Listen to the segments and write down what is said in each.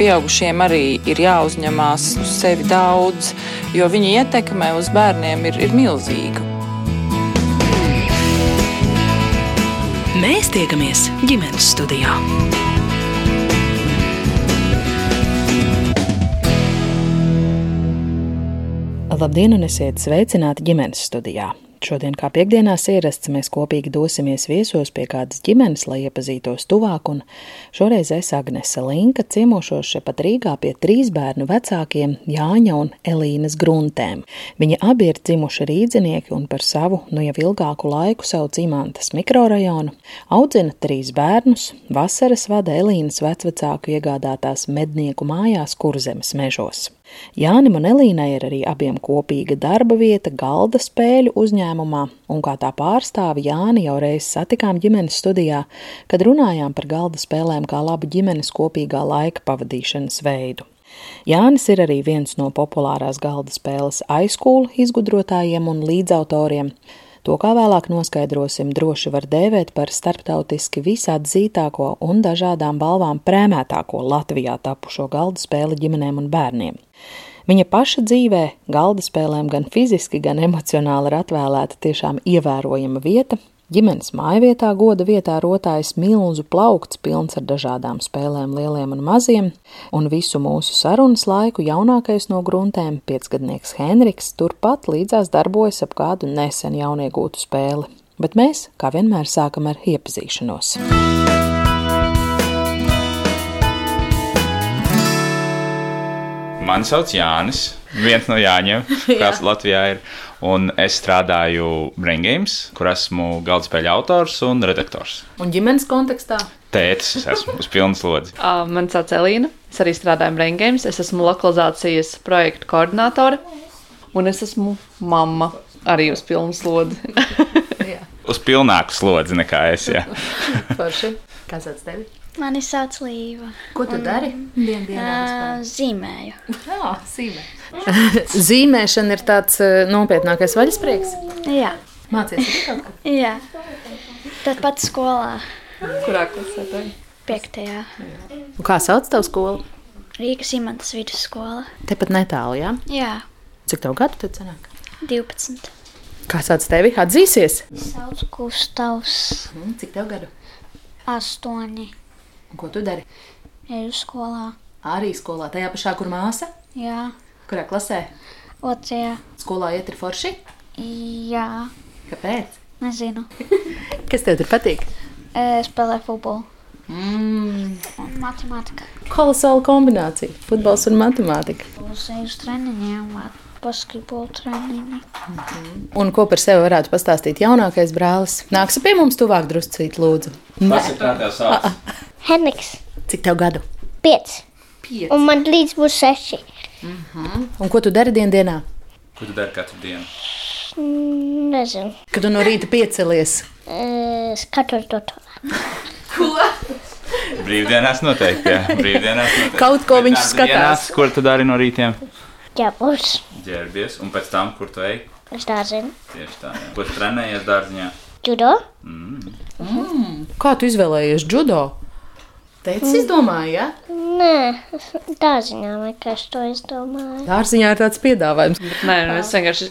pieaugušiem arī ir jāuzņemās uz sevi daudz, jo viņa ietekme uz bērniem ir, ir milzīga. Mēs tiekamies ģimenes studijā. Labdien, un esiet sveicināti ģimenes studijā! Šodien, kā piekdienās ierasts, mēs kopīgi dosimies viesos pie kādas ģimenes, lai iepazītos tuvāk, un šoreiz es Agnese Linka ciemošos šepat Rīgā pie trīs bērnu vecākiem Jāņa un Elīnas gruntēm. Viņi abi ir dzimuši rīdzinieki un par savu, nu jau ilgāku laiku sauc Imantas mikrorajonu, audzina trīs bērnus, vasaras vada Elīnas vecvecāku iegādātās mednieku mājās Kurzemes mežos. Jānim un Elīnai ir arī abiem kopīga darba vieta galda spēļu uzņēmumā, un kā tā pārstāve Jāni jau reiz satikām ģimenes studijā, kad runājām par galda spēlēm kā labu ģimenes kopīgā laika pavadīšanas veidu. Jānis ir arī viens no populārās galda spēles aizkūlu izgudrotājiem un līdzautoriem. To, kā vēlāk noskaidrosim, droši var dēvēt par starptautiski visatzītāko un dažādām balvām prēmētāko Latvijā tapušo galda spēli ģimenēm un bērniem. Viņa paša dzīvē, galda spēlēm gan fiziski, gan emocionāli ir atvēlēta tiešām ievērojama vieta. Ģimenes mājvietā goda vietā rotājas milzu plaukts, pilns ar dažādām spēlēm, lieliem un maziem, un visu mūsu sarunas laiku jaunākais no gruntēm, piecgadnieks Henriks, turpat līdzās darbojas ap kādu nesen jauniegūtu spēli. Bet mēs, kā vienmēr, sākam ar iepazīšanos. Mani sauc Jānis, viens no Jāņiem, kas Jā. Latvijā ir. Un es strādāju Brain Games, kur esmu galdspēļu autors un redaktors. Un ģimenes kontekstā? Tētis, es esmu uz pilnas slodzi. Uh, man sauc Elīna, es arī strādāju Brain Games, es esmu lokalizācijas projektu koordinātore un es esmu mamma arī uz pilnas slodzi. uz pilnāku slodzi nekā es. Forši. Kas sauc tevi? Mani sauc Līva. Ko tu un, dari? Dien, dienā, uh, zīmēju. Jā, zīmē. Zīmēšana ir tāds nopietnākais vaļasprieks. Jā. Mācies kaut ko? Jā. Tad pat skolā. Kurā klasē tev? Piektajā. Un kā sauc tavu skolu? Rīgas imantas vidusskola. Tepat netālu, jā? Jā. Cik tev gadu tad sanāk? 12. Kā sauc tevi? Atzīsies? Sauc Gustavs. Mm, cik tev gadu? Astoņi. Un ko tu dari? Eju skolā. Arī skolā, tajā pašā, kur māsa? Jā. Kurā klasē? Otrajā. Skolā iet ir forši? Jā. Kāpēc? Nezinu. Kas tev tur patīk? E, spēlē futbolu. Mm. Un matemātika. Kolosāla kombinācija. Futbols un matemātika. Uz eju uz treniņiem, basketbola treniņi. Mm -hmm. Un ko par sevi varētu pastāstīt jaunākais brālis? Nāksi pie mums tuvāk druscīt, lūdzu. Kas ir tā tev sauc? Henriks. Cik tev gadu? Pieci. Pieci. Un man līdz būs seši. Mm -hmm. Un ko tu dari dien dienā? Ko tu dari katru dienu? Nezinu. Kad tu no rīta piecelies? Es skatos to to. Ko? Brīvdienās noteikti, jā. Brīvdienās noteikti. Kaut ko viņš skatās. Dienās, kur tu dari no rītiem? Ķepus. Ģērbies, un pēc tam, kur tu ej? Es tā zinu. Tieši tā, jā. Ko tu trenējies dārziņā? Judo. Mm. Mm. Kā tu izvēlējies judo? Teicis, izdomāja, ja? Nē, dārziņā vienkārši to izdomāju. Dārziņā ir tāds piedāvājums. Bet nē, nu, mēs vienkārši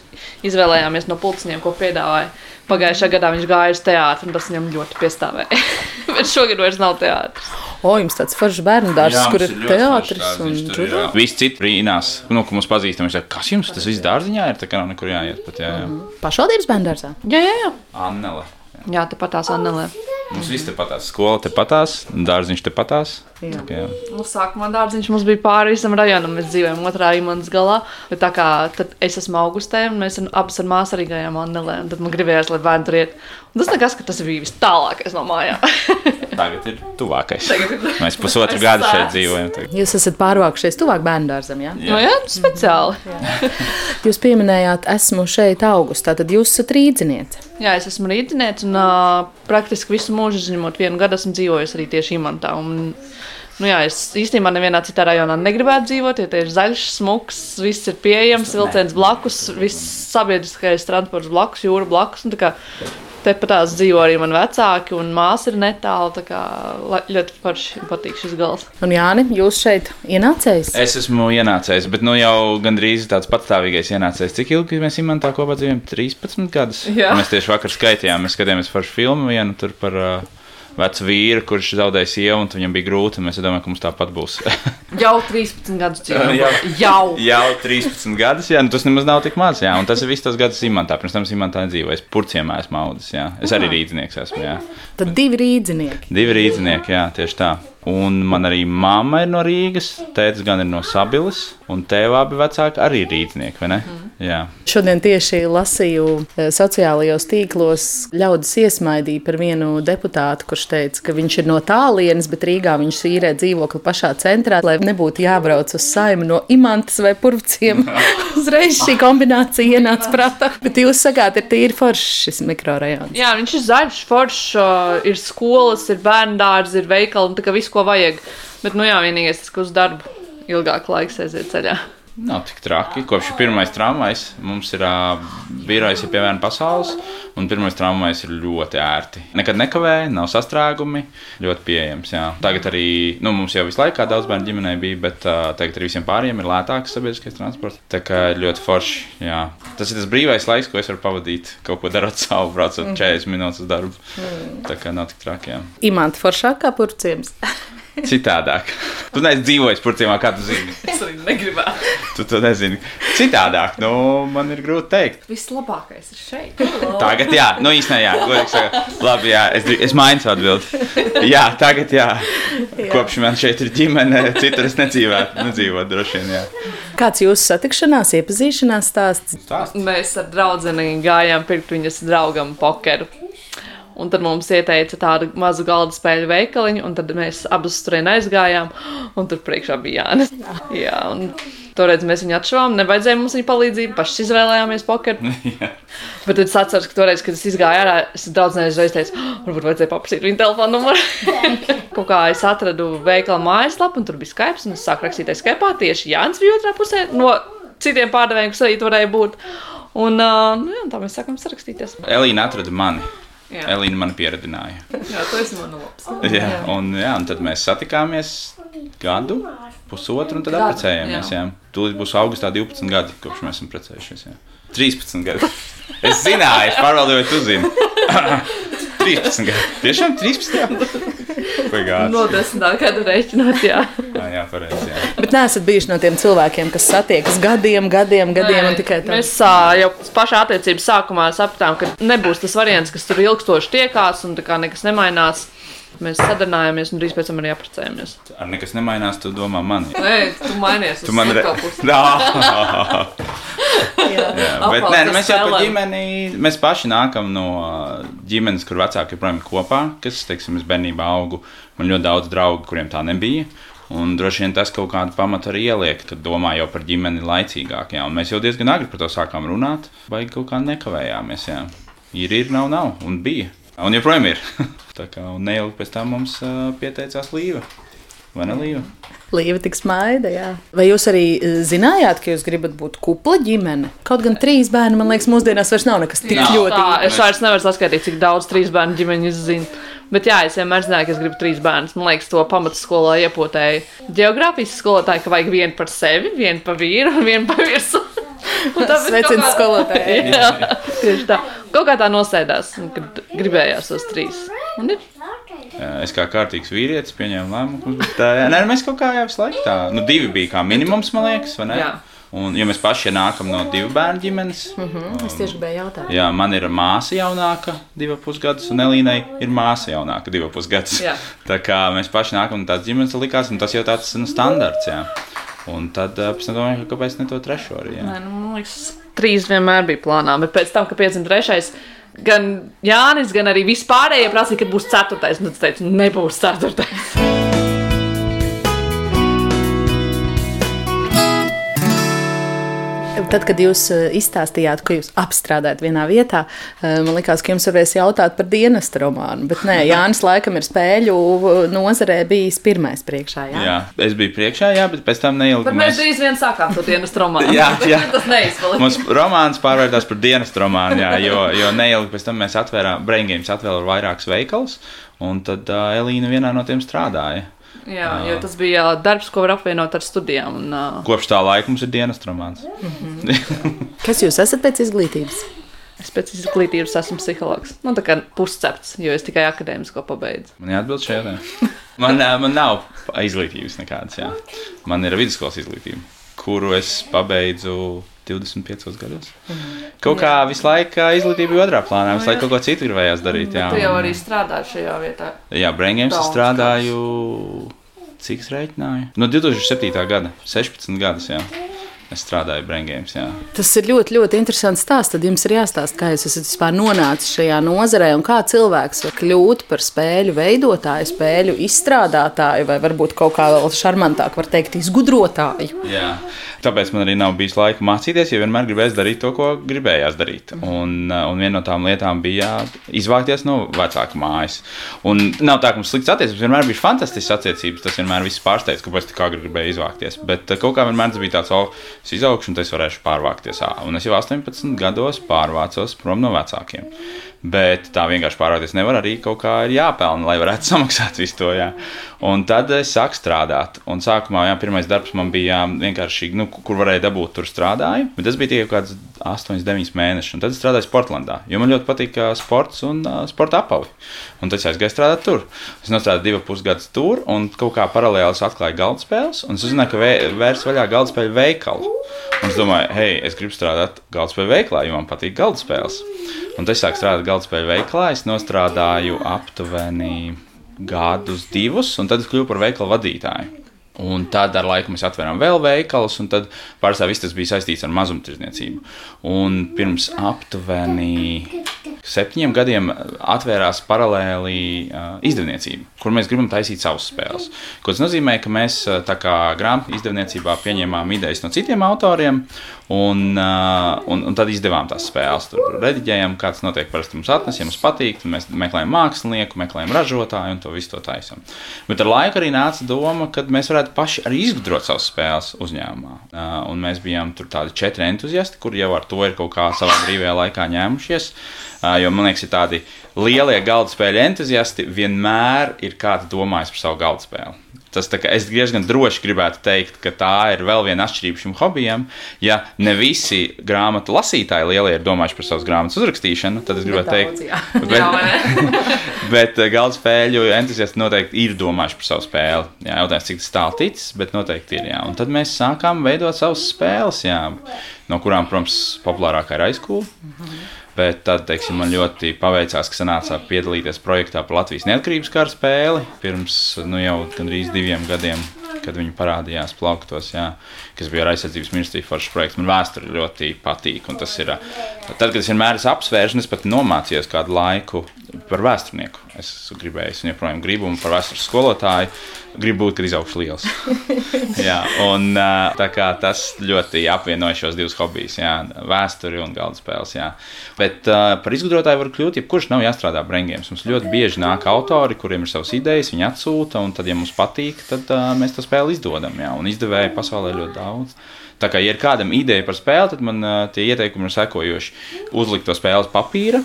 izvēlējāmies no pulciņiem, ko piedāvāja. Pagājušā gadā viņš gāja uz teātri, un tas viņam ļoti piestāvēja. Bet šogad vairs nav teātris. O, jums tāds foršs bērnu dārzs, kur ir teātris un judo. Visi citi brīnās, nu, ka mums pazīstam, viņš saka, kas jums tas viss dārziņā ir, tā kā nav nekur jāiet. Pat, jā, jā. Pašvaldības bērnu dārzā? Jā, jā, jā. Annele. Jā, tepat tās Annelē. Mums viss te patās, skola te patās, dārziņš te patās. Jā. Jā. Nu, sākumā dārziņš mums bija pāri visam rajonam. Mēs dzīvojam otrā imanas galā. Bet tā kā es esmu augustē, un mēs abas ar māsu arī gājām Annelē. Tad man gribējās, lai bērni tur iet. Un tas nekas, ka tas bija vis tālākais no mājām. Tagad ir tuvākais. Tagad ir Mēs pusotru gadu šeit dzīvojam. Tagad. Jūs esat pārvākušies tuvāk bērnu dārzam, jā? Jā, no, jā speciāli. Jā. jūs pieminējāt, esmu šeit augustā, tad jūs esat rīdzinieci. Jā, es esmu rīznieks un uh, praktiski visu mūžu, izņemot vienu gadu, esmu dzīvojis arī tieši Imantā. Un, nu jā, es īstenībā nevienā citā rajonā negribētu dzīvot, jo te ir zaļš, smuks, viss ir pieejams, vilciens blakus, viss sabiedriskais transports blakus, jūra blakus. Tepatās dzīvo arī mani vecāki, un māsa ir netālu. tā Kā, ļoti forši patīk šis gals. Un Jāni, jūs šeit ienācējis? Es esmu ienācējis, bet nu jau gandrīz tāds patstāvīgais ienācējis. Cik ilgi mēs imantā kopā dzīvojam? 13 gadus. Jā. Mēs tieši vakar skaitījām, mēs skatījāmies foršu filmu vienu tur par uh, vecu vīru, kurš zaudēja sievu, un viņam bija grūti. Mēs domājam, ka mums tāpat būs. Jau 13 gadus dzīvo. Jā. Jau. Jau 13 gadus, jā, nu, tas nemaz nav tik maz. Jā, un tas ir viss tas gads imantā. Pirms tam imantā nedzīvoju. Es purciemā esmu audzis. Jā. Es arī rīznieks esmu. Jā. Tad divi rīdzinieki. Divi rīznieki, jā, tieši tā. Un man arī mamma ir no Rīgas, tēvs gan ir no Sabilas, un tēvā abi vecāki arī ir rīznieki, vai ne? Mm. Jā. Šodien tieši lasīju eh, sociālajos tīklos, ļaudis iesmaidīja par vienu deputātu, kurš teica, ka viņš ir no tālienes, bet Rīgā viņš īrē dzīvokli pašā centrā, lai nebūtu jābrauc uz saimi no imantas vai purvciem. Uzreiz šī kombinācija ienāca prātā. Bet jūs sakāt, ir tīri foršs šis mikrorajons. Jā, viņš ir zaļš, foršs, ir skolas, ir bērndārs, ir veikali, un tā kā viss, ko vajag. Bet, nu jā, vienīgais tas, ka uz darbu ilgāk laiks aiziet ceļā. Nav tik traki. Kopš ir pirmais tramvajs, mums ir uh, birojs ir pie viena pasaules, un pirmais tramvajs ir ļoti ērti. Nekad nekavē, nav sastrēgumi, ļoti pieejams. Jā. Tagad arī, nu, mums jau visu laiku daudz bērnu ģimenei bija, bet uh, tagad arī visiem pārējiem ir lētāks sabiedriskais transports. Tā kā ir ļoti forši. Jā. Tas ir tas brīvais laiks, ko es varu pavadīt, kaut ko darot savu, braucot 40 minūtes uz darbu. Tā kā nav tik traki. Jā. Imants foršāk kā purvciems. Citādāk. Tu neesi dzīvojis purcīmā, kā tu zini. Es arī negribētu. Tu to nezini. Citādāk, nu, man ir grūti pateikt. Vislabākais ir šeit. Tagad, jā, nu īstenībā, jā, godīgi sakot, labi, jā, es, es mainu savu atbildi. Jā, tagad, jā, kopš man šeit ir ģimene, citur es nedzīvotu, nedzīvotu droši vien, jā. Kāds jūsu satikšanās, iepazīšanās stāsts? Stāst. Mēs ar draugu gājām pirkt viņas draugam pokeru. Un tad mums ieteica tādu mazu galda spēļu veikaliņu, un tad mēs abas tur aizgājām, un tur priekšā bija Jānis. Jā, un toreiz mēs viņu atšuvām, nevajadzēja mums viņa palīdzību, paši izvēlējāmies pokeru. Bet es atceros, ka toreiz, kad es izgāju ārā, es daudz neizreiz teicu, "Oh, varbūt vajadzēja paprasīt viņa telefonu numuru. Kaut kā es atradu veikala mājaslapu, un tur bija Skype, un es sāku rakstīt Skype. Tieši Jānis bija otrā pusē no citiem pārdevējiem, kas arī varēja būt. Un, uh, nu, jā, tā mēs sākām sarakstīties. Elīna atrada mani. Jā. Elīna man pieradināja. Jā, tas ir mans labs. Jā, un, jā, un tad mēs satikāmies gadu, pusotru, un tad apprecējāmies. Jā. Tūlīt būs augustā 12 gadi, kopš mēs esam precējušies. Jā. 13 gadi. Es zināju, es pārbaudīju, vai tu zini. 13 gadi. Tiešām 13. Vai gāds? No desmitā gada reiķināt, jā. Jā, jā, pareizi. Jā. Bet neesat bijuši no tiem cilvēkiem, kas satiekas gadiem, gadiem, gadiem un tikai tā. Mēs ā, jau pašā attiecības sākumā sapratām, ka nebūs tas variants, kas tur ilgstoši tiekās un tā kā nekas nemainās. Mēs sadarbojamies un drīz pēc tam arī apprecējamies. Ar nekas nemainās, tu domā mani. Nē, tu mainies. Tu man redzi. Bet nē, nu, mēs jau par ģimeni, mēs paši nākam no ģimenes, kur vecāki joprojām ir kopā, kas, teiksim, es bērnībā augu. Man ļoti daudz draugu, kuriem tā nebija. Un droši vien tas kaut kādu pamatu arī ieliek, kad domā jau par ģimeni laicīgāk. Jā. Un mēs jau diezgan agri par to sākām runāt, vai kaut kā nekavējāmies. Jā. Ir, ir, nav, nav, un bija. Un joprojām ir. Tā kā neilgi pēc tam mums uh, pieteicās Līva. Vai ne Līva? Līva tik smaida, jā. Vai jūs arī zinājāt, ka jūs gribat būt kupla ģimene? Kaut gan trīs bērni, man liekas, mūsdienās vairs nav nekas tik Nav. ļoti. Tā, es vairs nevaru saskaitīt, cik daudz trīs bērnu ģimeņu zinu. Bet jā, es vienmēr zināju, ka es gribu trīs bērnus. Man liekas, to pamatskolā iepotēja geogrāfijas skolotāji, ka vajag vienu par sevi, vienu par vīru un vienu par virsmu. Kaut kā- skolotājai. Jā, tieši tā. Kaut kā tā nosēdās, kad gribējās tos trīs. Un ir Jā, Es kā kārtīgs vīrietis pieņēmu lēmumu. Bet, tā, jā, nē, mēs kaut kā jau visu laiku tā. Nu, divi bija kā minimums, man liekas, vai ne? Jā. Un, ja mēs paši nākam no divu bērnu ģimenes, Es tieši gribēju jautāt. jā, man ir māsa jaunāka, divas pusgadus, un Elīnai ir māsa jaunāka, divas pusgadus. Jā. Tā kā mēs paši nākam no tādas ģimenes, likās, un tas jau tāds nu, standarts. Jā. Un tad pēc tam domāju, ka kāpēc ne to trešo arī. Jā. Nē, nu, man liekas, trīs vienmēr bija plānā, bet pēc tam, kad 53. gan Jānis, gan arī vispārējie prasīja, kad būs ceturtais. Un tad es teicu, nebūs ceturtais. Tad, kad jūs eh, izstāstījāt, ka jūs apstrādājat vienā vietā, eh, man liekas, ka jums varēs jautāt par dienesta romānu. Bet nē, Jānis laikam ir spēļu eh, nozarē bijis pirmais priekšā. Jā, jā es biju priekšā, jā, bet pēc tam neilgi. Bet mēs drīz vien sākām to dienesta romānu. jā, jā. tas neizpalika. Mums romāns pārvērtās par dienesta romānu, jā, jo, jo neilgi pēc tam mēs atvērām, Brain Games atvēra vairākus veikalus, un tad uh, Elīna vienā no tiem strādāja. Jā, jo tas bija darbs, ko var apvienot ar studijām. Un, uh... Kopš tā laika mums ir dienas romāns. Mm -hmm. Kas jūs esat pēc izglītības? Es pēc izglītības esmu psihologs. Nu, tā kā puscepts, jo es tikai akadēmisko pabeidzu. Man jāatbild šajā jautājumā. Man, man nav izglītības nekādas. Jā. Man ir vidusskolas izglītība, kuru es pabeidzu 25 gados. Mm. Kaut kā visu laiku izglītība bija otrā plānā. Visu laiku kaut ko citu gribējās darīt. Jā, tu jau arī strādāji šajā vietā. Jā, Braingames strādāju. Cik es rēķināju? No 2007. gada, 16 gadus. Jā. Es strādāju Braingames. Tas ir ļoti, ļoti interesants stāsts. Tad jums ir jāstāsta, kā jūs esat vispār nonācis šajā nozarē un kā cilvēks var kļūt par spēļu veidotāju, spēļu izstrādātāju vai varbūt kaut kā vēl šarmantāk, var teikt, izgudrotāju. Jā. Tāpēc man arī nav bijis laika mācīties, jo vienmēr gribēju darīt to, ko gribējās darīt. Un, un viena no tām lietām bija izvākties no vecāka mājas. Un nav tā, ka mums slikts attiecības, vienmēr bija fantastisks attiecības. Tas vienmēr viss pārsteidz, kāpēc tā kā gribēju izvākties. Bet kaut kā vienmēr tas bija tāds, oh, es izaugšu un es varēšu pārvākties. Un es jau 18 gados pārvācos prom no vecākiem. Bet tā vienkārši pārvākties nevar. Arī kaut kā ir jāpelnā, lai varētu samaksāt visu to. Jā. Un tad es sāku strādāt. Un sākumā jā, pirmais darbs man bija vienkārši, nu, kur varēja dabūt, tur strādāju. Bet tas bija tikai kaut kāds 8, 9 mēneši. Un tad es strādāju Sportlandā, jo man ļoti patīk sports un uh, sporta apavi. Un tad es aizgāju strādāt tur. Es strādāju divus pusgadus tur, un kaut kā paralēli atklāju galda spēles. Un es uzzināju, ka vērs vaļā galda spēļu veikalu. Un es domāju, hei, es gribu strādāt galda spēļu veikalā, jo man patīk galda spēles. Un tad es sāku strādāt galdspēļu veikalā. Es nostrādāju aptuveni gadus, divus, un tad es kļuvu par veikalu vadītāju. Un tad ar laiku mēs atvērām vēl veikalus, un tad pārsvarā viss tas bija saistīts ar mazumtirdzniecību. Un pirms aptuveni septiņiem gadiem atvērās paralēli izdevniecība, kur mēs gribam taisīt savas spēles. Tas nozīmē, ka mēs kā grāmatu izdevniecībā pieņēmām idejas no citiem autoriem, Un, un, un tad izdevām tās spēles. Tur rediģējām, kā tas notiek. Parasti mums atnes, ja mums patīk, mēs meklējam mākslinieku, meklējam ražotāju un to visu to taisām. Bet ar laiku arī nāca doma, ka mēs varētu paši arī izgudrot savas spēles uzņēmumā. Un mēs bijām tur tādi četri entuziasti, kuri jau ar to ir kaut kā savā brīvajā laikā ņēmušies. Uh, jo man liekas, ir tādi lielie galda spēļu entuziasti vienmēr ir kāds domājis par savu galda spēli. Tas es diezgan droši gribētu teikt, ka tā ir vēl viena atšķirība šim hobijam. Ja ne visi grāmatu lasītāji lielie ir domājuši par savas grāmatas uzrakstīšanu, tad es gribētu teikt, bet, bet eh, galda spēļu entuziasti noteikti ir domājuši par savu spēli. Jā, jautājums, cik tas tālu ticis, bet noteikti ir. Jā. Un tad mēs sākām veidot savas spēles, jā, no kurām, protams, populārākā ir aizkūla. Mm -hmm. Bet tad, teiksim, man ļoti paveicās, ka sanāca piedalīties projektā par Latvijas neatkarības kara spēli. Pirms nu, jau gandrīz diviem gadiem, kad viņi parādījās plauktos, jā, kas bija ar aizsardzības ministriju foršs projekts. Man vēsture ļoti patīk. Tas ir tad, kad es vienmēr esmu apsvērs, un es pat nomācījos kādu laiku par vēsturnieku. Es gribēju, es joprojām gribu, un par vēstures skolotāju gribu būt, kad izaugšu liels. jā, un tas ļoti apvienoja šos divus hobijus, jā, vēsturi un galda spēles. Jā. Bet uh, par izgudrotāju var kļūt, ja kurš nav jāstrādā brīvgājumos. Mums ļoti bieži nāk autori, kuriem ir savas idejas, viņi atsūta, un tad, ja mums patīk, tad uh, mēs to spēli izdodam. Jā, un izdevēji pasaulē ļoti daudz. Tā kā ja ir kādam ideja par spēli, tad man uh, tie ieteikumi ir sekojoši. Uzlikt to spēli uz papīra,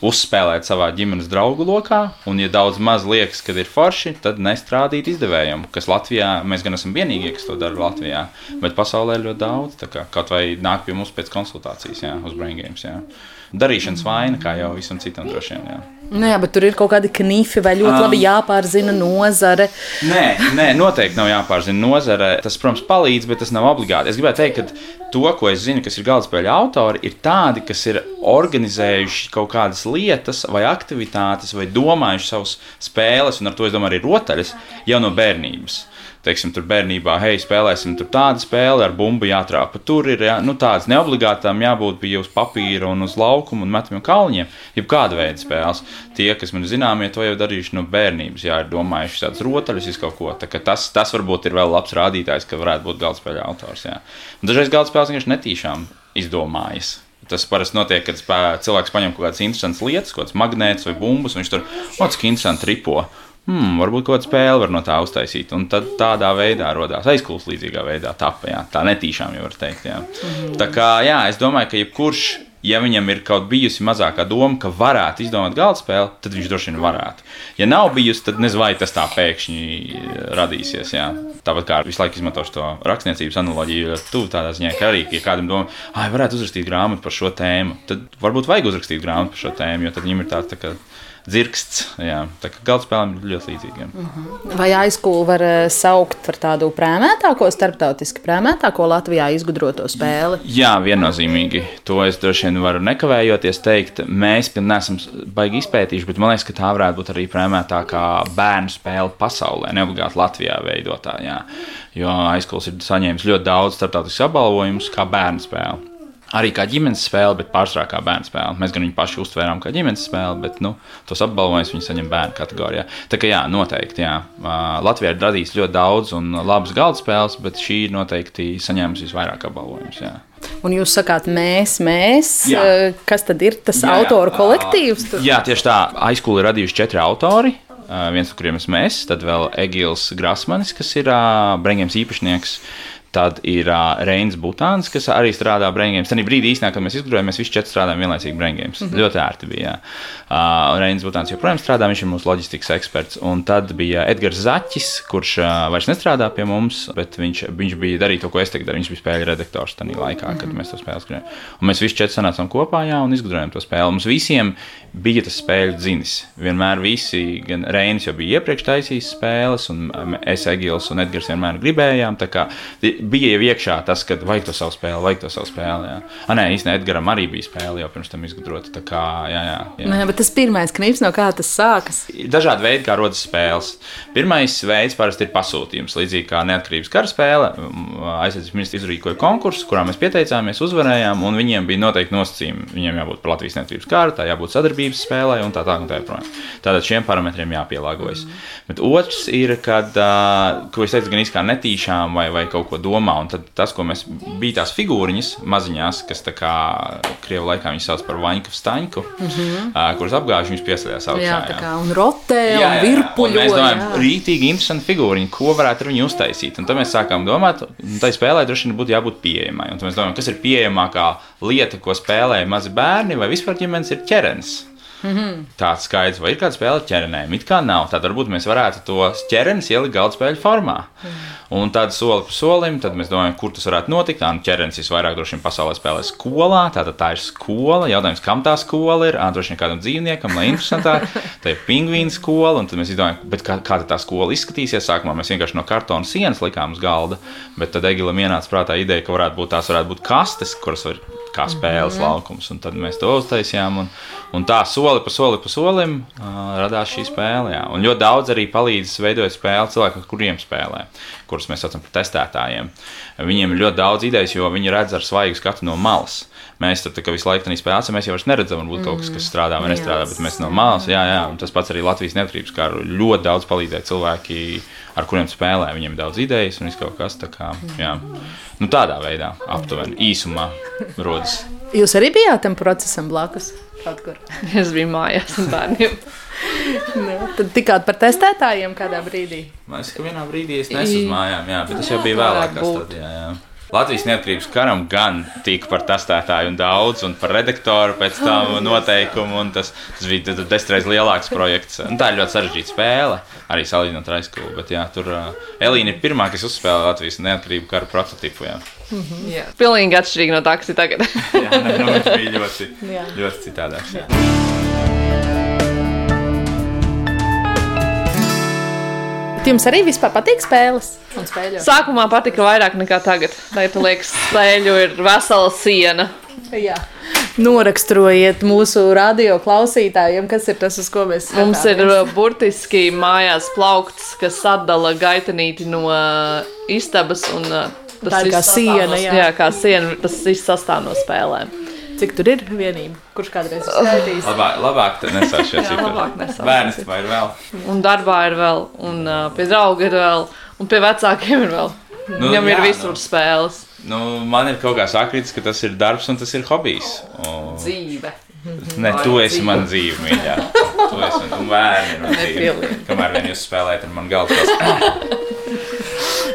uzspēlēt savā ģimenes draugu lokā, un, ja daudz maz liekas, ka ir forši, tad nestrādīt izdevējiem, kas Latvijā, mēs gan esam vienīgie, kas to dara Latvijā, bet pasaulē ir ļoti daudz, kā kaut vai nāk pie mums pēc konsultācijas, jā, uz Brain Games. Jā darīšanas vaina, kā jau visam citam droši vien. Jā. Nu jā, bet tur ir kaut kādi knifi, vai ļoti um, labi jāpārzina nozare. Nē, nē, noteikti nav jāpārzina nozare. Tas, protams, palīdz, bet tas nav obligāti. Es gribēju teikt, ka to, ko es zinu, kas ir galdspēļu autori, ir tādi, kas ir organizējuši kaut kādas lietas vai aktivitātes, vai domājuši savus spēles, un ar to es domāju arī rotaļas jau no bērnības teiksim, tur bērnībā, hei, spēlēsim tur tādu spēli ar bumbu jātrāpa. Tur ir jā, nu, tādas neobligātām jābūt bija uz papīra un uz laukuma un metamiem kalniņiem, jeb kāda veida spēles. Tie, kas man zināmie, to jau darījuši no bērnības, jā, ir domājuši tādas rotaļas, kaut ko. Tas, tas varbūt ir vēl labs rādītājs, ka varētu būt galdspēļu autors. Jā. Dažreiz galdspēles vienkārši netīšām izdomājis. Tas parasti notiek, kad cilvēks paņem kaut kādas interesantas lietas, kaut kādas magnētas vai bumbas, un viņš tur kaut kā interesanti ripo. Hmm, varbūt kaut kāda spēle var no tā uztaisīt. Un tad tādā veidā radās aizkulis līdzīgā veidā. Tāpēc tā netīšām jau var teikt. Jā. -hmm. Tā kā jā, es domāju, ka jebkurš ja viņam ir kaut bijusi mazākā doma, ka varētu izdomāt galda spēli, tad viņš droši vien varētu. Ja nav bijusi, tad nezinu, vai tas tā pēkšņi radīsies. Jā. Tāpat kā visu laiku izmantošu to rakstniecības analoģiju, tu tādā ziņā, ka arī, ja kādam domā, ah, varētu uzrakstīt grāmatu par šo tēmu, tad varbūt vajag uzrakstīt grāmatu par šo tēmu, jo tad viņam ir tāds tā kā dzirksts. Jā, tā kā galdspēlēm ir ļoti līdzīgiem. Uh mhm. -huh. Vai aizkūlu var eh, saukt par tādu prēmētāko, starptautiski prēmētāko Latvijā izgudroto spēli? Jā, viennozīmīgi. To es droši vien varu nekavējoties teikt. Mēs neesam baigi izpētījuši, bet man liekas, ka tā varētu būt arī prēmētākā bērnu spēle pasaulē, neobligāti Latvijā veidotā. Jā. Jo aizkūls ir saņēmis ļoti daudz starptautisku apbalvojumus kā bērnu spēle arī kā ģimenes spēle, bet pārsvarā kā bērnu spēle. Mēs gan viņu paši uztvērām kā ģimenes spēli, bet nu, tos apbalvojumus viņi saņem bērnu kategorijā. Tā kā jā, noteikti. Jā. Latvijā ir radīts ļoti daudz un labas galda spēles, bet šī noteikti saņēmusi visvairāk apbalvojumus. Un jūs sakāt, mēs, mēs, jā. kas tad ir tas jā, jā. autoru kolektīvs? Tur? Jā, tieši tā. Aizkūli ir radījuši četri autori. Viens no kuriem esmu es, tad vēl Egils Grasmanis, kas ir uh, Brīngēms īpašnieks. Uh, Tad ir uh, Reinas Butāns, kas arī strādā Braingames. Tad brīdī īstenībā, kad mēs izgudrojām, mēs visi četri strādājām vienlaicīgi Braingames. Mm -hmm. Ļoti ērti bija. Uh, Reinas Butāns joprojām strādā, viņš ir mūsu loģistikas eksperts. Un tad bija Edgars Zaķis, kurš uh, vairs nestrādā pie mums, bet viņš, viņš bija darījis to, ko es tagad daru. Viņš bija spēļu redaktors tajā laikā, mm -hmm. kad mēs to spēli skrējām. Un mēs visi četri sanācām kopā jā, un izgudrojām to spēli. Mums visiem bija tas spēļu dzinis. Vienmēr visi, gan Reinis jau bija iepriekš taisījis spēles, un es, Egils un Edgars vienmēr gribējām bija jau iekšā tas, ka vajag to savu spēli, vajag to savu spēli. Jā. A, nē, īstenībā Edgars arī bija spēle jau pirms tam izgudrota. Tā kā, jā, jā, jā. Nē, bet tas pirmais knips, no kā tas sākas? Dažādi veidi, kā rodas spēles. Pirmais veids parasti ir pasūtījums. Līdzīgi kā neatkarības kara spēle, aizsardzības ministrs izrīkoja konkursu, kurā mēs pieteicāmies, uzvarējām, un viņiem bija noteikti nosacījumi. Viņiem jābūt par Latvijas neatkarības karu, tā jābūt sadarbības spēlē un tā tālāk. Tā, tā, tā. Tātad šiem parametriem jāpielāgojas. Mm. Bet otrs ir, kad, ko es teicu, gan izkā netīšām vai, vai kaut ko domā. Un tas, ko mēs bija tās figūriņas maziņās, kas tā kā Krievu laikā viņi sauc par vaņku staņku, mm -hmm. uh, kuras apgāž viņus piesaistījās augšā. Jā, tā kā un rotē jā, jā, un virpuļo. Un mēs domājam, jā. rītīgi interesanti figūriņi, ko varētu ar viņu uztaisīt. Un tad mēs sākām domāt, un tai spēlē droši vien būtu jābūt pieejamai. Un tad mēs domājam, kas ir pieejamākā lieta, ko spēlē mazi bērni vai vispār ģimenes ir ķerens. Mm -hmm. Tāds skaidrs, vai ir kāda spēle ķerenēm? It kā nav. Tad varbūt mēs varētu to ķerenes ielikt galda spēļu formā. Mm. Un tad soli pa solim, tad mēs domājam, kur tas varētu notikt. Tā nu, ķerenes visvairāk droši vien pasaulē spēlē skolā. Tātad tā ir skola. Jautājums, kam tā skola ir? Ā, droši vien kādam dzīvniekam, lai interesantāk. tā ir pingvīna skola. Un tad mēs izdomājam, kā, kā tā skola izskatīsies. Sākumā mēs vienkārši no kartona sienas likām uz galda. Bet tad Egilam ienāca prātā ideja, ka varētu būt tās varētu būt kastes, kuras var kā spēles mm -hmm. laukums. Un tad mēs to uztaisījām. Un, un tā soli pa soli pa solim uh, radās šī spēle. Jā. Un ļoti daudz arī palīdz veidot spēli cilvēkiem, kuriem spēlē, kurus mēs saucam par testētājiem. Viņiem ir ļoti daudz idejas, jo viņi redz ar svaigu skatu no malas. Mēs tur visu laiku tādā spēlē, mēs jau neredzam, varbūt kaut kas, kas strādā vai nestrādā, bet mēs no malas, jā, jā, tas pats arī Latvijas neatkarības karu ļoti daudz palīdzēja cilvēki, ar kuriem spēlē. Viņiem ir daudz idejas un viss kaut kas tā kā, jā. Nu, tādā veidā aptuveni īsumā rodas. Jūs arī bijāt tam procesam blakus? Kaut kur. Es biju mājās ar bērniem. nu, tad tikāt par testētājiem kādā brīdī. Man liekas, ka vienā brīdī es nesu uz mājām, jā, bet tas jau bija vēlāk. Tad, jā, jā. Latvijas neatkarības karam gan tika par testētāju un daudz, un par redaktoru pēc tam noteikumu. Tas, tas bija desmit reizes lielāks projekts. Un tā ir ļoti sarežģīta spēle, arī salīdzinot ar aizskolu. Bet jā, tur uh, Elīna ir pirmā, kas uzspēlē Latvijas neatkarību kara prototipu. Jā. Mm -hmm. Jā. Pilnīgi atšķirīgi no tā, kas ir tagad. jā, ne, nu, viņš bija ļoti, ļoti citādāks. Jā. Jums arī vispār patīk spēles? Sākumā patika vairāk nekā tagad. Tagad, liekas, spēļu ir vesela siena. Jā. Noraksturojiet mūsu radio klausītājiem, kas ir tas, uz ko mēs skatāmies. Mums ir uh, burtiski mājās plaukts, kas atdala gaitenīti no uh, istabas. Un, uh, tas tā ir kā siena. Jā. jā, kā siena. Tas viss sastāv no spēlēm. Cik tur ir vienība? Kurš kādreiz ir skaitījis? Labāk, labāk nesākt šo cipari. Bērns vai ir vēl? Un darbā ir vēl, un uh, pie drauga ir vēl, un pie vecākiem ir vēl. Nu, Viņam jā, ir visur nu. spēles. Nu, man ir kaut kā sakritis, ka tas ir darbs un tas ir hobijs. Un... Dzīve. Nē, tu esi man dzīve, mīļā. Tu esi man, un bērni man dzīve. Kamēr vien jūs spēlējat ar man galvas.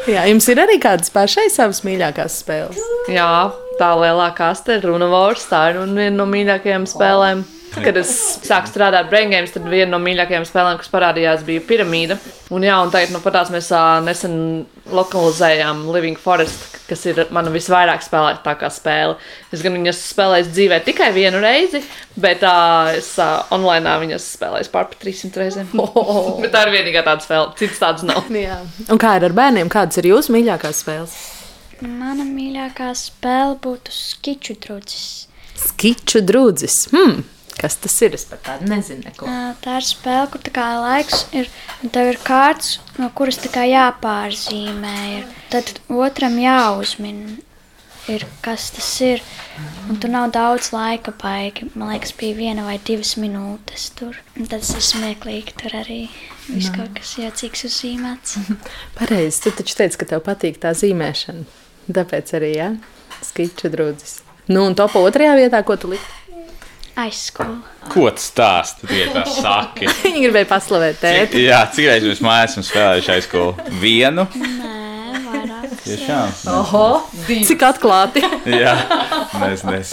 Jā, jums ir arī kādas pašai savas mīļākās spēles. Jā, tā lielā kaste ir Runa Wars. Tā ir un viena no mīļākajām spēlēm. Kad es sāku strādāt Braingames, tad viena no mīļākajām spēlēm, kas parādījās, bija piramīda. Un, jā, un tagad, nu, patās mēs ā, nesen lokalizējām Living Forest, kas ir mana visvairāk spēlētākā spēle. Es gan viņas spēlēju dzīvē tikai vienu reizi, bet uh, es uh, online viņas spēlēju pār pa 300 reizēm. Oh. bet tā ir vienīgā tāda spēle, citas tādas nav. Jā. Un kā ir ar bērniem? Kādas ir jūsu mīļākās spēles? Mana mīļākā spēle būtu skiču drudzis. Skiču drudzis. Hmm. Kas tas ir? Es par tādu nezinu. Neko. Tā ir spēle, kur kā laiks ir, tev ir kārtas, no kuras jāpārzīmē. Ir. Tad otram jāuzmin, ir, kas tas ir. Un tur nav daudz laika baigi. Man liekas, bija viena vai divas minūtes tur. Un tad tas ir smieklīgi. Tur arī viss kaut kas jocīgs uzzīmēts. Pareizi. Tu taču teici, ka tev patīk tā zīmēšana. Tāpēc arī, jā, skiču drudzis. Nu, un topā otrajā vietā, ko tu liki? Aizskola. Ko tu stāsti? Tu tā saki. Viņa gribēja paslavēt tēti. Jā, cik reizes jūs mājās esat spēlējuši aizskolu? Vienu? Nē. Tiešām. Oho, cik atklāti. Jā, mēs nes.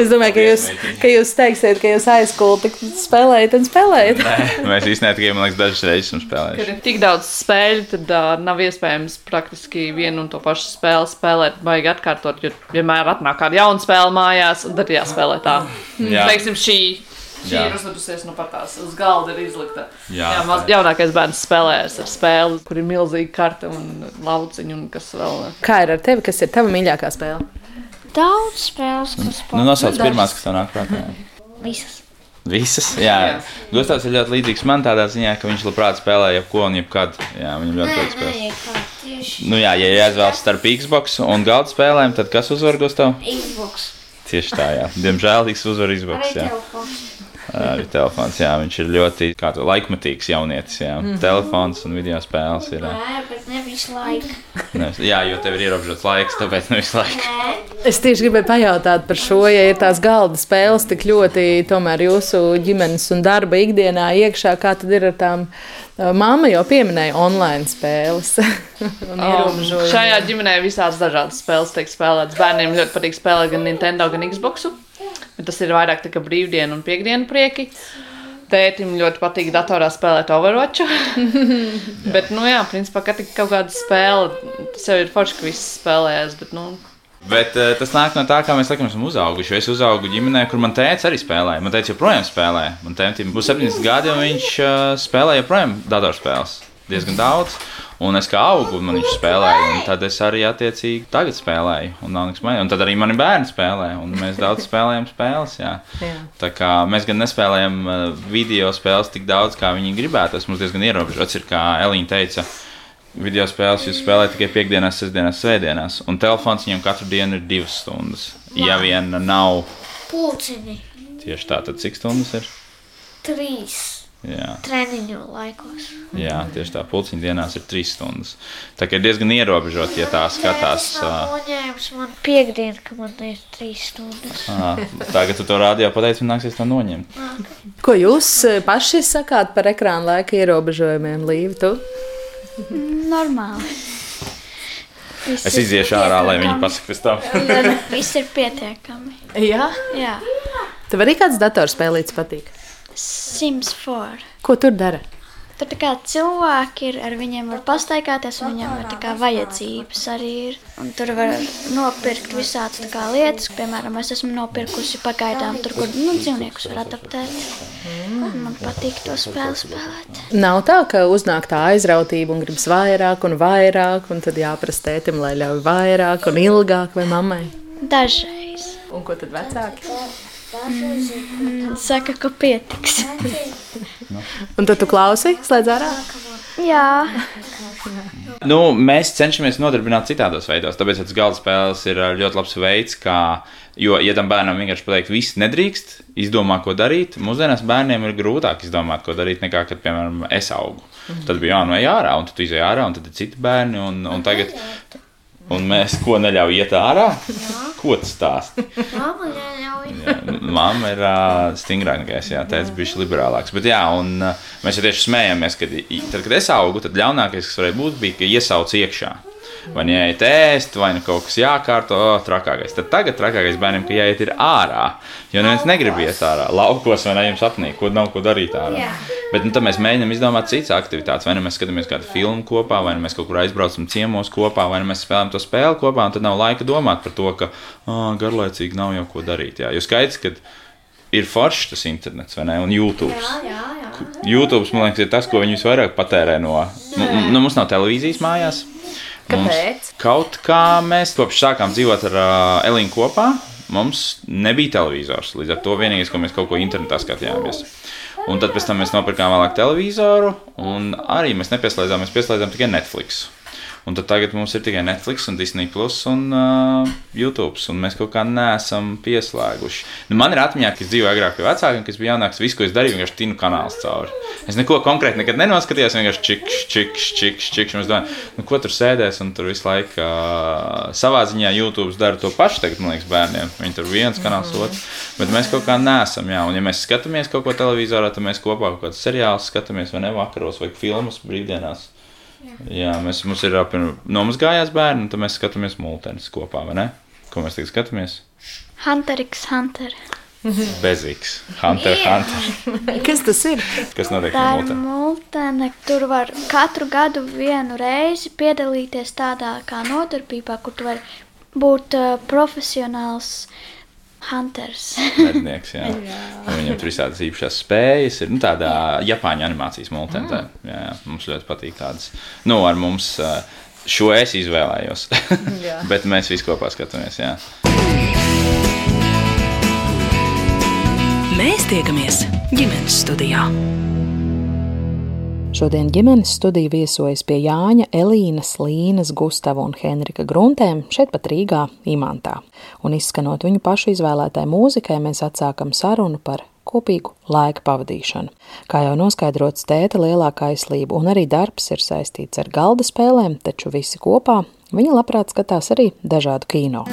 Es domāju, ka jūs, ka jūs teiksiet, ka jūs aizkulti spēlējat un spēlējat. Nē, mēs īstenībā tikai, man liekas, dažas reizes esam Kad spēlējuši. ir tik daudz spēļu, tad uh, nav iespējams praktiski vienu un to pašu spēli spēlēt, baigi atkārtot. Jo vienmēr atnāk kāda jauna spēle mājās, un tad jāspēlē tā. Jā. Teiksim, šī. Šī Jā. ir uzvedusies nu pat tās uz galda, ir izlikta. Jā. Jā maz, jaunākais bērns spēlējas ar spēli, kur ir milzīga karte un lauciņa un kas vēl. Kā ir ar tevi? Kas ir tava mīļākā spēle? Daudz spēles, kas Nu, nosauc pirmās, kas tev nāk prātā. Visas. Visas, jā. Jā. Gustavs ir ļoti līdzīgs man tādā ziņā, ka viņš labprāt spēlē jebko un jebkad. Jā, viņam ļoti patīk spēlēt. Nu jā, ja jāizvēlas starp Xbox un galda spēlēm, tad kas uzvar Gustav? Xbox. Tieši tā, jā. Diemžēl X uzvar Xbox. Jā. telefons. Arī telefons, jā, viņš ir ļoti kā tu, laikmetīgs jaunietis. Jā. Mm -hmm. Telefons un video spēles ir. Nē, bet ne visu laiku. Jā, jo tev ir ierobežots laiks, tāpēc ne visu laiku. Es tieši gribēju pajautāt par šo, ja ir tās galda spēles tik ļoti tomēr jūsu ģimenes un darba ikdienā iekšā, kā tad ir ar tām? Māma jau pieminēja online spēles. un Um, šajā ģimenē visādas dažādas spēles tiek spēlētas. Bērniem ļoti patīk spēlēt gan Nintendo, gan Xbox. Bet tas ir vairāk tā kā brīvdienu un piekdienu prieki. Tētim ļoti patīk datorā spēlēt Overwatch. bet, nu jā, principā, kad ir kaut kāda spēle, tas jau ir forši, ka viss spēlējas. Bet, nu, Bet uh, tas nāk no tā, kā mēs laikam esam uzauguši. Es uzaugu ģimenē, kur man tēvs arī spēlēja. Man tēvs joprojām spēlē. Man tēvs būs 70 gadi, un viņš uh, spēlē joprojām datorspēles. Diezgan daudz. Un es kā augu, man viņš spēlēja, un tad es arī attiecīgi tagad spēlēju. Un, un tad arī mani bērni spēlē, un mēs daudz spēlējam spēles. Jā. Jā. Tā kā mēs gan nespēlējam uh, video spēles tik daudz, kā viņi gribētu. Tas mums diezgan ierobežots. Ir kā Elīna teica, video spēles jūs spēlējat tikai piekdienās, sestdienās, svētdienās. Un telefons viņam katru dienu ir divas stundas. Ja vien nav Pulciņi. tieši tā, tad cik stundas ir? Trīs Jā, treniņu laikos. jā tieši tā, pulciņa dienās ir trīs stundas. Tā kā ir diezgan ierobežot, ja tā skatās. Noņēmis man piekdienu, ka man ir trīs stundas. ā, Tagad tu to rādījā pateici, un nāksies to noņemt. Ko jūs paši sakāt par ekrāna laika ierobežojumiem, Līva? Tu? Normāli. Viss Es iziešu ārā, lai viņi pēc tam. Viss ir pietiekami. Jā. Jā. Tev arī kāds datorspēlīts patīk? Sims 4. Ko tur dara? Tur kā cilvēki ir, ar viņiem var pastaigāties, un viņiem ir tā kā vajadzības arī ir. Un tur var nopirkt visādas kā lietas, piemēram, es esmu nopirkusi pagaidām tur, kur nu, dzīvniekus var adaptēt. Un Man patīk to spēli spēlēt. Nav tā, ka uznāk tā aizrautība un gribas vairāk un vairāk, un tad jāprasa tētim, lai ļauj vairāk un ilgāk vai mammai. Dažreiz. Un ko tad vecāki? Saka, ka pietiks. Un tad tu klausi, slēdz ārā? Jā, Nu, mēs cenšamies nodarbināt citādos veidos. Tāpēc tas galda spēles ir ā, ļoti labs veids, kā, jo, ja tam bērnam vienkārši pateikt, viss nedrīkst, izdomā, ko darīt, mūsdienās bērniem ir grūtāk izdomāt, ko darīt, nekā, kad, piemēram, es augu. Tad bija jānoej ārā, un tu izēj ārā, un tad ir citi bērni. Un, un tagad, Un mēs ko neļaujam iet ārā? Jā. Ko tas stāsta? Māma ir uh, stingrākais, jā, teica, bija liberālāks. Bet, jā, un uh, mēs jau tieši smējāmies, ka tad, kad es augu, tad ļaunākais, kas varēja būt, bija, ka iesauc iekšā. Vai nu jāiet ēst, vai nu kaut kas jākārto, oh, trakākais. Tad tagad trakākais bērnam, ka jāiet ir ārā. Jo neviens negrib iet ārā, laukos vai ne jums apnīk, ko nav ko darīt ārā. Jā. Bet nu, tad mēs mēģinām izdomāt citas aktivitātes. Vai nu mēs skatāmies kādu filmu kopā, vai nu mēs kaut kur aizbraucam ciemos kopā, vai nu mēs spēlējam to spēli kopā, un tad nav laika domāt par to, ka oh, garlaicīgi nav jau ko darīt. Jā. Jo skaidrs, ka ir foršs tas internets, vai ne? Un YouTube. YouTube, man liekas, ir tas, ko viņi visvairāk patērē no. Nu, mums nav televīzijas mājās. Kāpēc? Kaut kā mēs kopš sākām dzīvot ar uh, Elīnu kopā, mums nebija televizors. Līdz ar to vienīgais, ko mēs kaut ko internetā skatījāmies. Un tad pēc tam mēs nopirkām vēlāk televizoru, un arī mēs nepieslēdzāmies, pieslēdzām tikai Netflix. Un tad tagad mums ir tikai Netflix, un Disney Plus un uh, YouTube. Un mēs kaut kā neesam pieslēguši. Nu, man ir atmiņā, ka es dzīvoju agrāk pie vecākiem, kas bija jaunāks. Visu, ko es darīju, vienkārši tinu kanāls cauri. Es neko konkrēti nekad nenoskatījos. Vienkārši čiks, čiks, čiks, čiks. Es domāju, nu, ko tur sēdēs, un tur visu laiku uh, savā ziņā YouTube dara to pašu. Tagad, man liekas, bērniem. Viņi tur viens kanāls, mm. otrs. Bet mēs kaut kā nesam. Jā. Un, ja mēs skatāmies kaut ko televizorā, tad mēs kopā kaut kādus seriālus skatāmies vai ne vakaros vai filmas brīvdienās. Jā, mēs, mums ir nomazgājās bērni, un tad mēs skatāmies multenis kopā, vai ne? Ko mēs tagad skatāmies? Hunteriks, Hunter. Bezīgs. Hunter, yeah. Hunter. Kas tas ir? Kas notiek ar ir multeni? multene. Tur var katru gadu vienu reizi piedalīties tādā kā nodarbībā, kur tu vari būt uh, profesionāls Hunters. Mednieks, jā. jā. Viņam tur visādas īpašās spējas. Ir nu, tāda Japāņu animācijas multentē. Mm. Jā, jā, mums ļoti patīk tādas. Nu, ar mums šo es izvēlējos. Bet mēs visi kopā skatāmies. Jā. Mēs tiekamies ģimenes studijā. Šodien ģimenes studija viesojas pie Jāņa, Elīnas, Līnas, Gustava un Henrika Gruntēm šeit pat Rīgā, Imantā. Un izskanot viņu pašu izvēlētai mūzikai, mēs atsākam sarunu par kopīgu laika pavadīšanu. Kā jau noskaidrots, tēta lielākā aizslība un arī darbs ir saistīts ar galda spēlēm, taču visi kopā viņa labprāt skatās arī dažādu kino.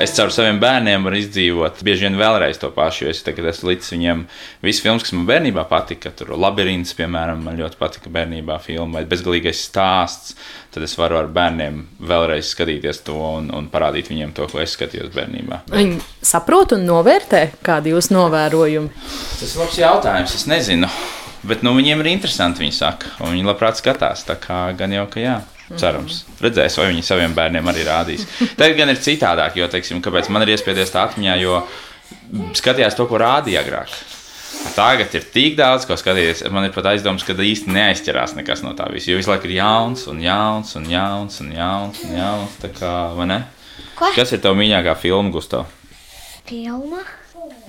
Es caur saviem bērniem varu izdzīvot bieži vien vēlreiz to pašu. Es tagad esmu līdz viņiem visas filmas, kas man bērnībā patika. Tur labirints, piemēram, man ļoti patika bērnībā filma vai bezgalīgais stāsts. Tad es varu ar bērniem vēlreiz skatīties to un, un parādīt viņiem to, ko es skatījos bērnībā. Viņi saprot un novērtē, kādi jūs novērojumi. Tas ir labs jautājums. Es nezinu. Bet nu, viņiem ir interesanti, viņi saka, un viņi labprāt skatās. Tā kā gan jau, ka jā. Cerams, redzēs, vai viņi saviem bērniem arī rādīs. Tagad gan ir citādāk, jo, teiksim, kāpēc man ir iespējas tā atmiņā, jo skatījās to, ko rādīja agrāk. Tagad ir tik daudz, ko skatīties. Man ir pat aizdoms, ka īsti neaizķerās nekas no tā visa. Jo visu laiku ir jauns, un jauns, un jauns, un jauns. Un jauns tā kā, ne? Ko? Kas ir tavs mīļākā filma, Gustav? Filma?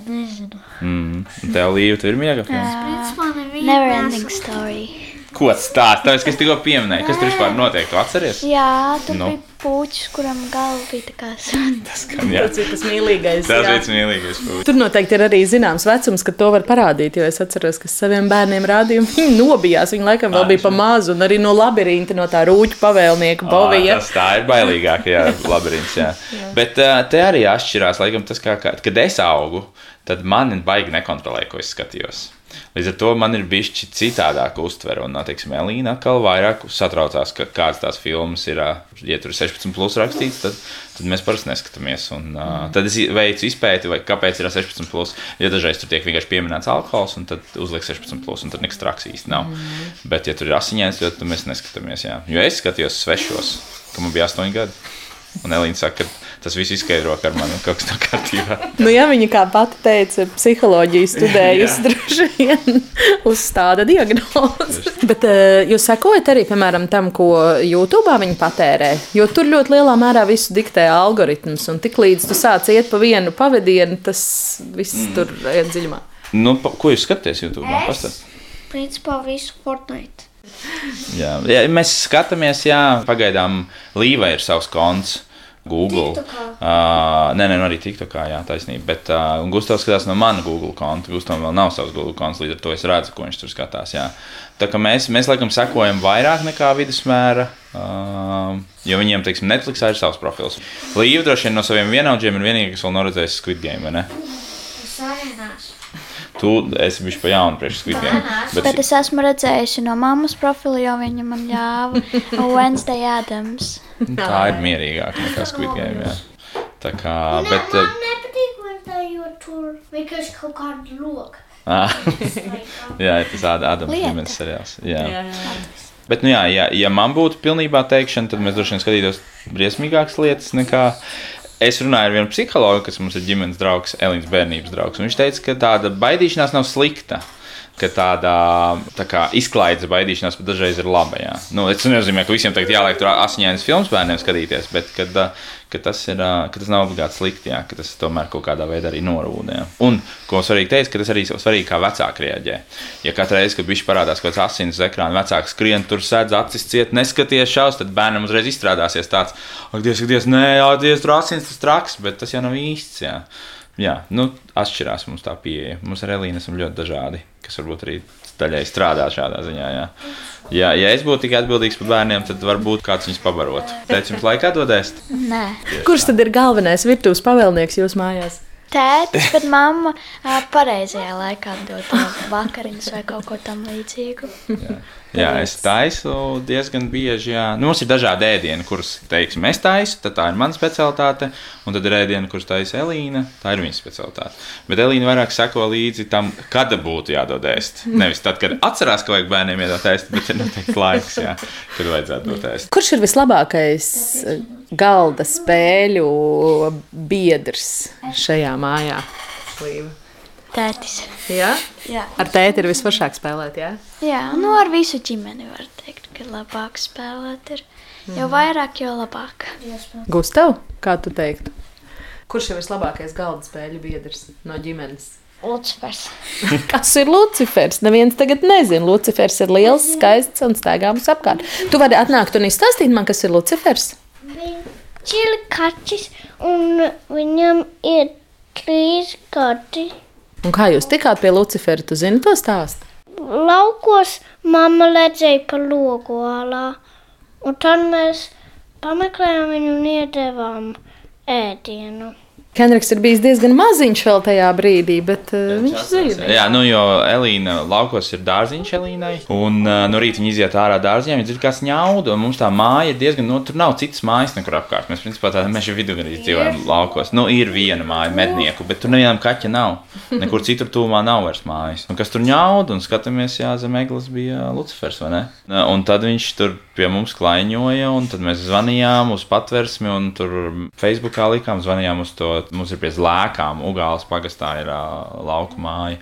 Nezinu. Mm. Tev līnija, tev ir mīļākā filma? Uh, Never ending story. Ko tas stāsta? Tas, kas tikko pieminēja, kas tur vispār notiek, tu atceries? Jā, tur Nu. nu. bija puķis, kuram galva bija tā kā suns. Tas, jā, Tas ir tas mīļākais. tas bija mīļākais. puisis. Tur noteikti ir arī zināms vecums, kad to var parādīt. Jo es atceros, ka saviem bērniem rādīju, viņi nobijās. Viņi laikam vēl bija pa mazu, un arī no labirinta, no tā rūķa pavēlnieka bovija. Tas tā ir bailīgāk, jā, labirints. Jā. Bet uh, te arī atšķirās, laikam, tas, kā, kā, kad es augu, tad man baigi nekontrolēja, ko es skatījos. Līdz ar to man ir bijusi citādāka uztvere. Un, teiksim, Elīna atkal vairāk satraucās, ka kādas tās filmas ir, ja tur ir 16 plus rakstīts, tad, tad mēs parasti neskatāmies. Un, uh, tad es veicu izpēti, vai kāpēc ir 16 plus. Jo dažreiz tur tiek vienkārši pieminēts alkohols, un tad uzliek 16 plus, un tad nekas traks īsti nav. Mm. Bet, ja tur ir asiņains, tad mēs neskatāmies. Jā. Jo es skatījos svešos, kad man bija 8 gadi. Un Elīna saka, ka tas viss izskaidro, ka ar mani kaut kas nav kārtībā. Nu, ja viņa kā pati teica, psiholoģiju studējusi droši vien uz tāda diagnoze. Bet uh, jūs sekojat arī, piemēram, tam, ko YouTube viņi patērē, jo tur ļoti lielā mērā visu diktē algoritms, un tik līdz tu sāc iet pa vienu pavadienu, tas viss mm. tur iet dziļumā. Nu, pa, ko jūs skatāties YouTube? Pastāstiet. Principā visu Fortnite. Jā, jā, mēs skatāmies, jā, pagaidām Līva ir savs konts. Google. Uh, nē, nē, nu arī TikTokā, jā, taisnība. Bet uh, Gustavs skatās no mana Google konta. Gustavam vēl nav savs Google konts, līdz ar to es redzu, ko viņš tur skatās. Jā. Tā kā mēs, mēs laikam sekojam vairāk nekā vidusmēra, uh, jo viņiem, teiksim, Netflixā ir savs profils. Līva droši vien no saviem vienaudžiem ir vienīgais, kas vēl nav redzējis Squid Game, vai ne? Neesmu. Tu esi bijis pa jaunu priekš Squid Game. Bet, bet es esmu redzējusi no mammas profila, jo viņa man ļāva Wednesday Adams. tā ir mierīgāka nekā Squid Game. Jā. Tā kā, Ne, bet. man uh, nepatīk, vai jo tur vienkārši kaut kādu loku. ā, Jā, tas Lieta. ģimenes seriāls. Jā. Bet, nu, jā, ja, ja man būtu pilnībā teikšana, tad mēs droši vien skatītos briesmīgākas lietas nekā. Es runāju ar vienu psihologu, kas mums ir ģimenes draugs, Elīnas bērnības draugs. Viņš teica, ka tāda baidīšanās nav slikta. Ka tāda tā kā, izklaides baidīšanās pat dažreiz ir laba. Jā. Nu, tas nenozīmē, ka visiem tagad jāliek tur asiņainas filmas bērniem skatīties, bet kad, ka tas, ir, ka tas nav obligāti slikti, jā, ka tas tomēr kaut kādā veidā arī norūda. Jā. Un, ko svarīgi teikt, ka tas arī svarīgi, kā vecāki reaģē. Ja katru reizi, kad viņš parādās kaut kāds asins uz ekrāna, vecāks skrien tur sēdz acis ciet, neskaties šaus, tad bērnam uzreiz izstrādāsies tāds, ak, Dievs, ak, Dievs, nē, jā, Dievs, tur asins tas traks, bet tas jau nav īsts. Jā. Jā, nu, atšķirās mums tā pieeja. Mums ar Elīnu esam ļoti dažādi, kas varbūt arī daļai strādā šādā ziņā. Jā. Jā, ja es būtu tikai atbildīgs par bērniem, tad varbūt kāds viņus pabarotu. Teicu, jums laikā dodēs? Nē, Kurš tad ir galvenais virtuves pavēlnieks jūsu mājās? Tētis, bet mamma pareizajā laikā dod vakariņas vai kaut ko tam līdzīgu. Jā, es taisu diezgan bieži. Jā. Nu, mums ir dažādi ēdieni, kurus, teiksim, es taisu, tad tā ir mana specialitāte. Un tad ir ēdieni, kurus taisa Elīna, tā ir viņas specialitāte. Bet Elīna vairāk seko līdzi tam, kad būtu jādod ēst. Nevis tad, kad atcerās, ka vajag bērniem iedot ēst, bet ir noteikti laiks, jā, kad vajadzētu dot ēst. Kurš ir vislabākais eh, galda spēļu biedrs šajā mājā? Līva. Tētis. Jā? Jā. Ar tēti ir visforšāk spēlēt, jā? Jā, nu ar visu ģimeni var teikt, ka labāk spēlēt ir. Jo vairāk, jo labāk. Gustav, kā tu teiktu? Kurš ir vislabākais galda spēļu biedrs no ģimenes? Lucifers. Kas ir Lucifers? Neviens tagad nezina. Lucifers ir liels, skaists un staigāms apkārt. Tu vari atnākt un izstāstīt man, kas ir Lucifers? Viņš ir kaķis un viņam ir trīs gadi. Un kā jūs tikāt pie Lucifera? Tu zini to stāstu? Laukos mamma redzēja pa logu ālā. Un tad mēs pameklējām viņu un iedevām ēdienu. Henriks ir bijis diezgan maziņš vēl tajā brīdī, bet uh, viņš zina. Jā, nu, jo Elīna laukos ir dārziņš Elīnai. Un uh, no rīta viņa iziet ārā dārziņā, viņa dzird kā ņauda. Un mums tā māja ir diezgan, nu, tur nav citas mājas nekur apkārt. Mēs, principā, tādā meža vidū arī dzīvojam laukos. Nu, ir viena māja, mednieku, bet tur nevienam kaķa nav. Nekur citur tūmā nav vairs mājas. Un kas tur ņauda? Un skatāmies, jā, zem eglis bija Lucifers, vai ne? Un tad viņš tur pie mums klaiņoja, un tad mēs zvanījām uz patversmi, un tur Facebookā likām, zvanījām uz to. Mums ir pie lēkām, Ugāles pagastā ir uh, lauku māja.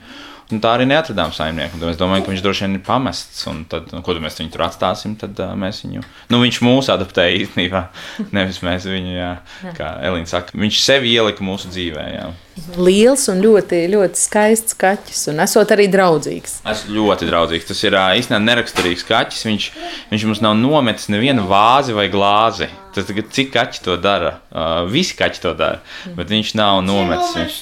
Un tā arī neatradām saimnieku. Tad mēs domājam, ka viņš droši vien ir pamests. Un tad, nu, ko tad mēs viņu tur atstāsim? Tad uh, mēs viņu. Nu, viņš mūs adaptēja īstenībā. Nevis mēs viņu, jā, kā Elīna saka, viņš sevi ielika mūsu dzīvē. Jā. Liels un ļoti, ļoti skaists kaķis, un esot arī draudzīgs. Es ļoti draudzīgs. Tas ir ā, īstenībā neraksturīgs kaķis. Viņš, viņš mums nav nometis nevienu vāzi vai glāzi. Tas cik kaķi to dara? Uh, visi kaķi to dara. Bet viņš nav nometis. Viņš...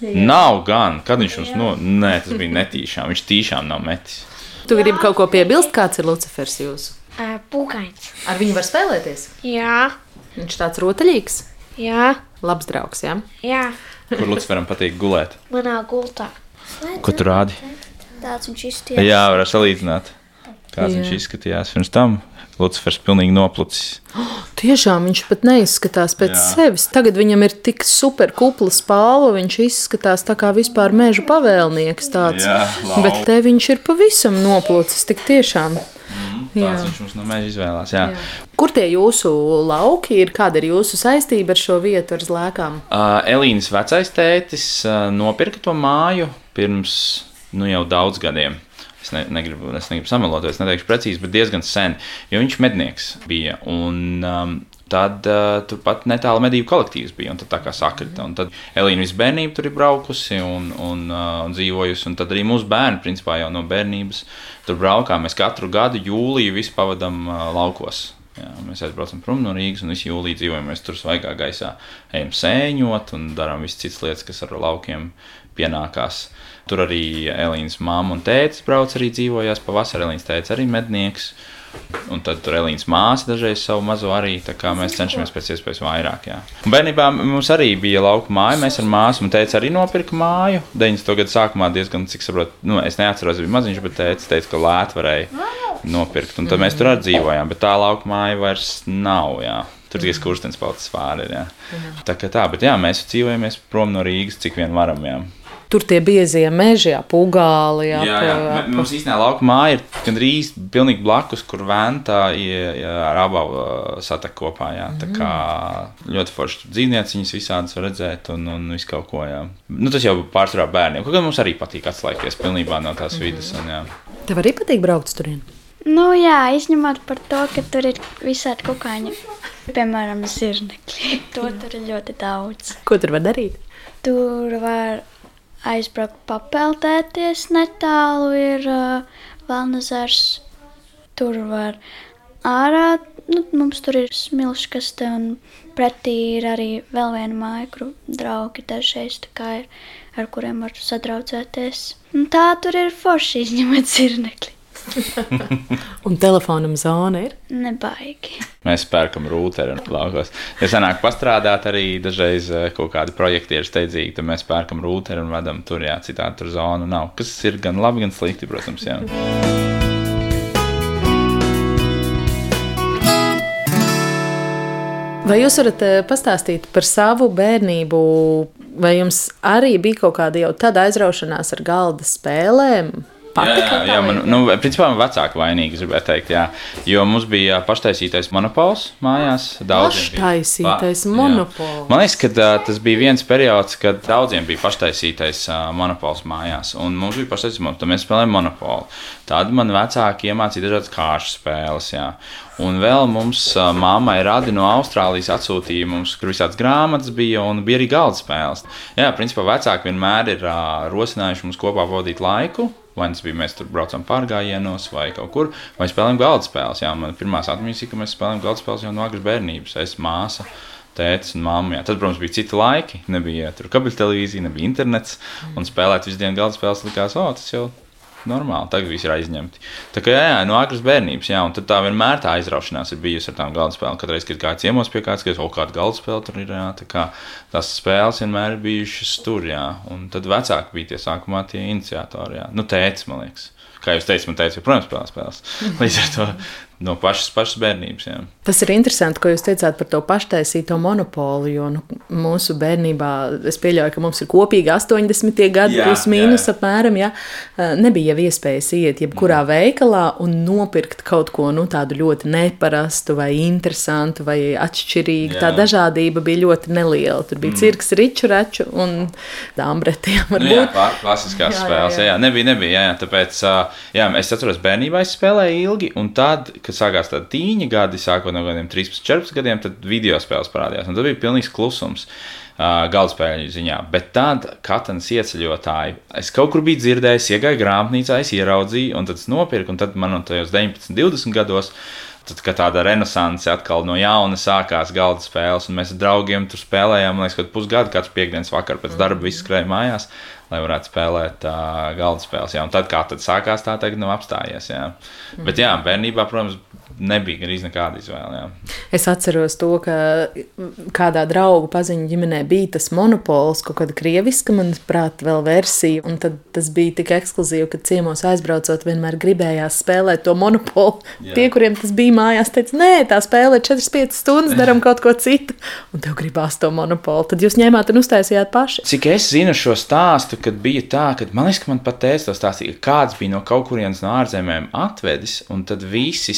Nav gan. Kad viņš mums no... Nē, tas bija netīšām. Viņš tīšām nav metis. Tu gribi kaut ko piebilst, kāds ir Lucifers jūsu? Pūkains. Ar viņu var spēlēties. Jā, Viņš tāds rotaļīgs, jā, labs draugs. Ja? jā. Kur Luciferam patīk gulēt? Manā gultā. Ko tu rādi? Tāds viņš izties. Jā, var salīdzināt. Kāds Jā. viņš izskatījās pirms tam? Lucifers pilnīgi noplucis. Tiešām viņš pat neizskatās pēc Jā. Sevis. Tagad viņam ir tik super kupla spāle, viņš izskatās tā kā vispār meža pavēlnieks. Tāds. Jā, lau. Bet te viņš ir pavisam noplocis, tik tiešām. Jā. Tāds viņš mums no mēģina izvēlēties. Jā. Jā. Kur tie jūsu lauki ir? Kāda ir jūsu saistība ar šo vietu, ar zlēkām? Uh, Elīnas vecais tētis uh, nopirka to māju pirms nu, jau daudz gadiem. Es, ne, negribu, es negribu samalot, es neteikšu precīzi, bet diezgan sen. Jo viņš mednieks bija. Un, um, Tad uh, turpat netālu medību kolektīvs bija. un Tad tā kā sakrita. Un tad Elīna visu bērnību tur ir braukusi un, un, uh, un dzīvojusi. Un tad arī mūsu bērni, principā jau no bērnības, tur braukām. Mēs katru gadu jūliju visu pavadām uh, laukos. Jā, mēs aizbraucam prom no Rīgas un visu jūliju dzīvojam. Mēs tur svaigā gaisā ejam sēņot un darām visas citas lietas, kas ar laukiem pienākās. Tur arī Elīnas mamma un tēvs brauc arī dzīvojās. Pavasarī Elīnas tēvs arī mednieks. Un tad tur Elīnas māsa dažreiz savu mazo arī. Tā kā mēs cenšamies pēc iespējas vairāk. Jā. Un bērnībā mums arī bija lauka māja. Mēs ar māsu un teicu, arī nopirka māju. 90. gada sākumā diezgan, cik saprotu, nu, es neatceros, bija maziņš, bet teica, teica ka lēt varēja nopirkt. Un tad mēs tur arī dzīvojām. Bet tā lauka māja vairs nav. Jā. Tur tikai skurstenis palicis pāri. Tā kā tā, bet jā, mēs dzīvojamies prom no Rīgas, cik vien varam. Jā. Tur tie biezie meži, apgāli. Jā, jā, jā. Mums īstenībā lauka māja ir gandrīz pilnīgi blakus, kur vēntā ar abavu satak kopā. Jā. Tā kā ļoti forši dzīvnieciņas visādas var redzēt un, un visu kaut ko. Jā. Nu, tas jau pārsvarā bērniem. Kaut kā mums arī patīk atslēgties pilnībā no tās vidas. Un, jā. Tev arī patīk braukt tur? Nu, jā, izņemot par to, ka tur ir visādi kukaiņi. Piemēram, zirnekļi. To tur ir ļoti daudz. Ko tur var darīt? Tur var aizbraukt, papeldēties netālu. Ir uh, Valnazars. Tur var ārā. Nu, mums tur ir smilškaste un pretī ir arī vēl viena māja, kur draugi dažreiz ir, ar kuriem var sadraudzēties. Un tā tur ir forši izņemot zirnekli. un telefonam zona ir? Nebaigi. Mēs pērkam rūteri un laukos. Ja sanāk pastrādāt arī dažreiz kaut kādi projekti ir steidzīgi, tad mēs pērkam rūteri un vedam tur, jā, citādi tur zonu nav. Kas ir gan labi, gan slikti, protams, jā. Vai jūs varat pastāstīt par savu bērnību? Vai jums arī bija kaut kāda jau tāda aizraušanās ar galda spēlēm? Patika. Jā, jā, jā man, nu, principā man vecāki vainīgi, es gribēju teikt, jā. Jo mums bija paštaisītais monopols mājās. Paštaisītais pa, monopols. Jā. Man liekas, ka uh, tas bija viens periods, kad daudziem bija paštaisītais uh, monopols mājās. Un mums bija paštaisītais monopols, tad mēs spēlējām monopolu. Tad man vecāki iemācīja dažādas kāršu spēles. Jā. Un vēl mums uh, mammai radi no Austrālijas atsūtīja mums, kur visādas grāmatas bija, un bija arī galda spēles. Jā, principā vecāki vienmēr ir uh, rosinājuši mums kopā pavadīt laiku. Vai tas bija mēs tur braucam pārgājienos vai kaut kur, vai spēlējam galda spēles. Jā, man pirmās atmiņas ir, ka mēs spēlējam galda spēles jau no agras bērnības. Es māsa. Tētis un māmiņa. Tad, protams, bija citi laiki. Nebija tur kabeļtelevīzija, nebija internets. Un spēlēt visu dienu galda spēles likās, o, tas jau normāli. Tagad viss ir aizņemti. Tā kā jā, jā no agras bērnības, jā, un tā vienmēr tā aizraušanās ir bijusi ar tām galda spēlēm. Katru reizi, kad kāds ciemos pie kāds, ka kaut kāda galda spēle tur ir, jā, tā kā tās spēles vienmēr ir bijušas tur, jā. Un tad vecāki bija tie sākumā tie iniciatori, jā. Nu, tētis, man liekas. Kā jūs teicat, man teica, protams, spēlē spēles. Līdz ar to no pašas, pašas bērnības. Jā. Tas ir interesanti, ko jūs teicāt par to paštaisīto monopolu. Jo nu, mūsu bērnībā es pieļauju, ka mums ir kopīgi 80. gadi, plus mīnus jā. apmēram. Jā. Nebija jau iespējas iet jebkurā mm. veikalā un nopirkt kaut ko nu, tādu ļoti neparastu, vai interesantu, vai atšķirīgu. Jā. Tā dažādība bija ļoti neliela. Tur bija mm. cirks, riču, reču un dāmbretiem. Nu, jā, klasiskās jā, spēles. Jā, jā. jā, nebija, nebija. Jā, jā. Tāpēc jā, es atceros, bērnībā es spēlēju ilgi, un tad, kad sākās tādi tīņi gadi, sākot no gadiem 13, 14 gadiem, tad video spēles parādījās. Tad bija pilnīgs klusums. Uh, Galdspēļu ziņā, bet tad katrs ieceļotāji, es kaut kur biju dzirdējis, iegāju grāmatnīcā, es ieraudzīju, un tad es nopirku, un tad man tajos 19, 20 gados Tad, kad tāda renaissance atkal no jauna sākās galda spēles, un mēs ar draugiem tur spēlējām, man liekas, pusgadu, katrs piekdienas vakar pēc darba viss skrēja mājās lai varētu spēlēt uh, galda spēles. Jā. Un tad, kā tad sākās, tā tagad nav apstājies. Jā. Mm. Bet, jā, bērnībā, protams, nebija arī nekāda izvēle. Jā. Es atceros to, ka kādā draugu paziņu ģimenē bija tas monopols, kaut kāda krieviska, manuprāt, vēl versija. Un tad tas bija tik ekskluzīvi, ka ciemos aizbraucot, vienmēr gribējās spēlēt to monopolu. Jā. Tie, kuriem tas bija mājās, teica, nē, tā spēlē 4-5 stundas, darām kaut ko citu. Un tev gribās to monopolu. Tad jūs ņēmāt un uztaisījāt paši. Cik es zinu šo stāstu, kad bija tā, ka man liekas, ka man pat teica, ka kāds bija no kaut kurienes no ārzemēm atvedis, un tad visi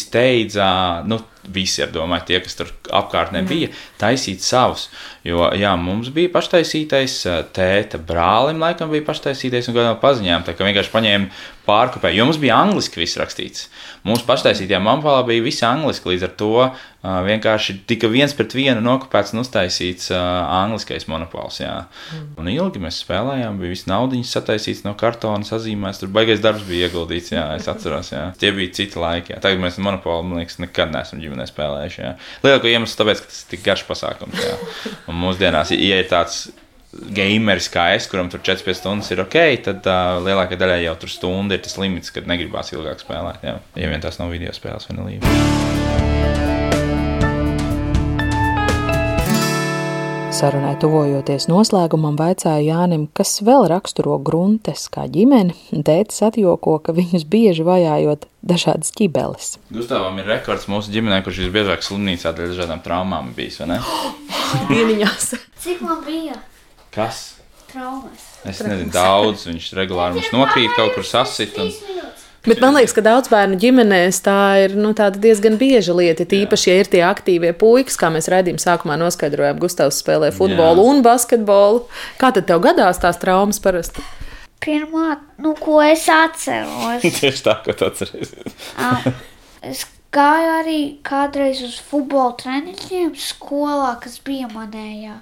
steidzā, nu, visi domāju, tie, kas tur apkārtnē bija, taisīt savus. Jo, jā, mums bija paštaisītais, tēta brālim laikam bija paštaisītais un kādām paziņām, tā kā vienkārši paņēma pārkopēju, jo mums bija angliski viss rakstīts. Mūsu paštaisītajā mampalā bija viss angliski, līdz ar to uh, vienkārši tika viens pret vienu nokopēts un uztaisīts uh, angliskais monopols. Jā. Mm. Un ilgi mēs spēlējām, bija viss naudiņas sataisīts no kartona, sazīmēs, tur baigais darbs bija ieguldīts, jā, es atceros, jā. Tie bija citi laiki, jā. Tagad mēs monopolu, man liekas, nekad neesam ģimenē ģimenē spēlējuši. Jā. Lielāko iemeslu tāpēc, ka tas ir tik garš pasākums. Jā. Un mūsdienās, ja ir tāds gameris kā es, kuram tur 4-5 stundas ir ok, tad uh, lielākajai daļai jau tur stunda ir tas limits, kad negribās ilgāk spēlēt. Jā. Ja vien tās nav video spēles vai nelīdz. Sarunai tuvojoties noslēgumam, vaicāja Jānim, kas vēl raksturo gruntes kā ģimeni. Tētis atjoko, ka viņus bieži vajājot dažādas ķibeles. Gustavam ir rekords mūsu ģimenē, kurš visbiežāk slimnīcā dēļ dažādām traumām bijis. Dieniņās. Cik man bija Kas? traumas? Es nezinu, daudz. Viņš regulāri mums nokrīt kaut kur sasit. Un... Bet man liekas, ka daudz bērnu ģimenēs tā ir nu, diezgan bieža lieta. Tīpaši, ja ir tie aktīvie puikas, kā mēs redzējām, sākumā noskaidrojām, Gustavs spēlē futbolu Jā. un basketbolu. Kā tad tev gadās tās traumas parasti? Pirmā, nu, ko es atceros. Tieši tā, ko tu atceries. es gāju arī kādreiz uz futbola treniņiem skolā, kas bija manējā.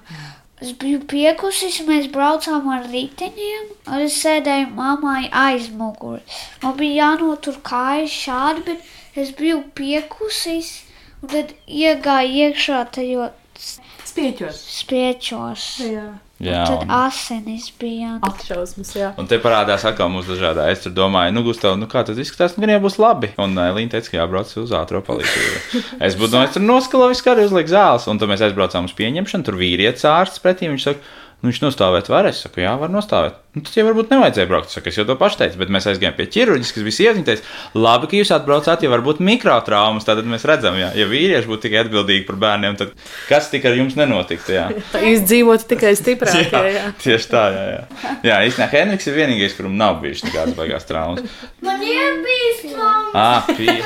Es biju piekusis, mēs braucām ar riteņiem, un es sēdēju mammai aiz muguras. Man bija jānotur kājas šādi, bet es biju piekusis, un tad iegāju iekšā tajos Spieķos. spiečos. Jā. Jā, Tad un, asinis bija. Atšausmas, jā. un te parādās atkal mūsu dažādā. Es tur domāju, nu, Gustav, nu kā tas izskatās, nu, gan jau būs labi. Un uh, Līna teica, ka jābrauc uz ātrā palīdzību. Es būtu domājis, tur noskalo visu, kā arī uzliek zāles. Un tad mēs aizbraucām uz pieņemšanu, tur vīrietis ārsts pretī. Viņš saka, nu, viņš nostāvēt var. Es saku, jā, var nostāvēt. Nu, tas jau varbūt nevajadzēja braukt. Es, saku, es jau to pašu teicu, bet mēs aizgājām pie ķirurģijas, kas bija teica, labi, ka jūs atbraucāt, ja varbūt mikrotraumas. Tad mēs redzam, jā, ja vīrieši būtu tikai atbildīgi par bērniem, tad kas tik ar jums nenotiktu? Jā. Izdzīvot tikai stiprāk. Jā, jā. Tieši tā, jā. Jā, jā īstenībā Henriks ir vienīgais, kuram nav bijušas tādas baigās traumas. Man ir bijis traumas, Ah, pie...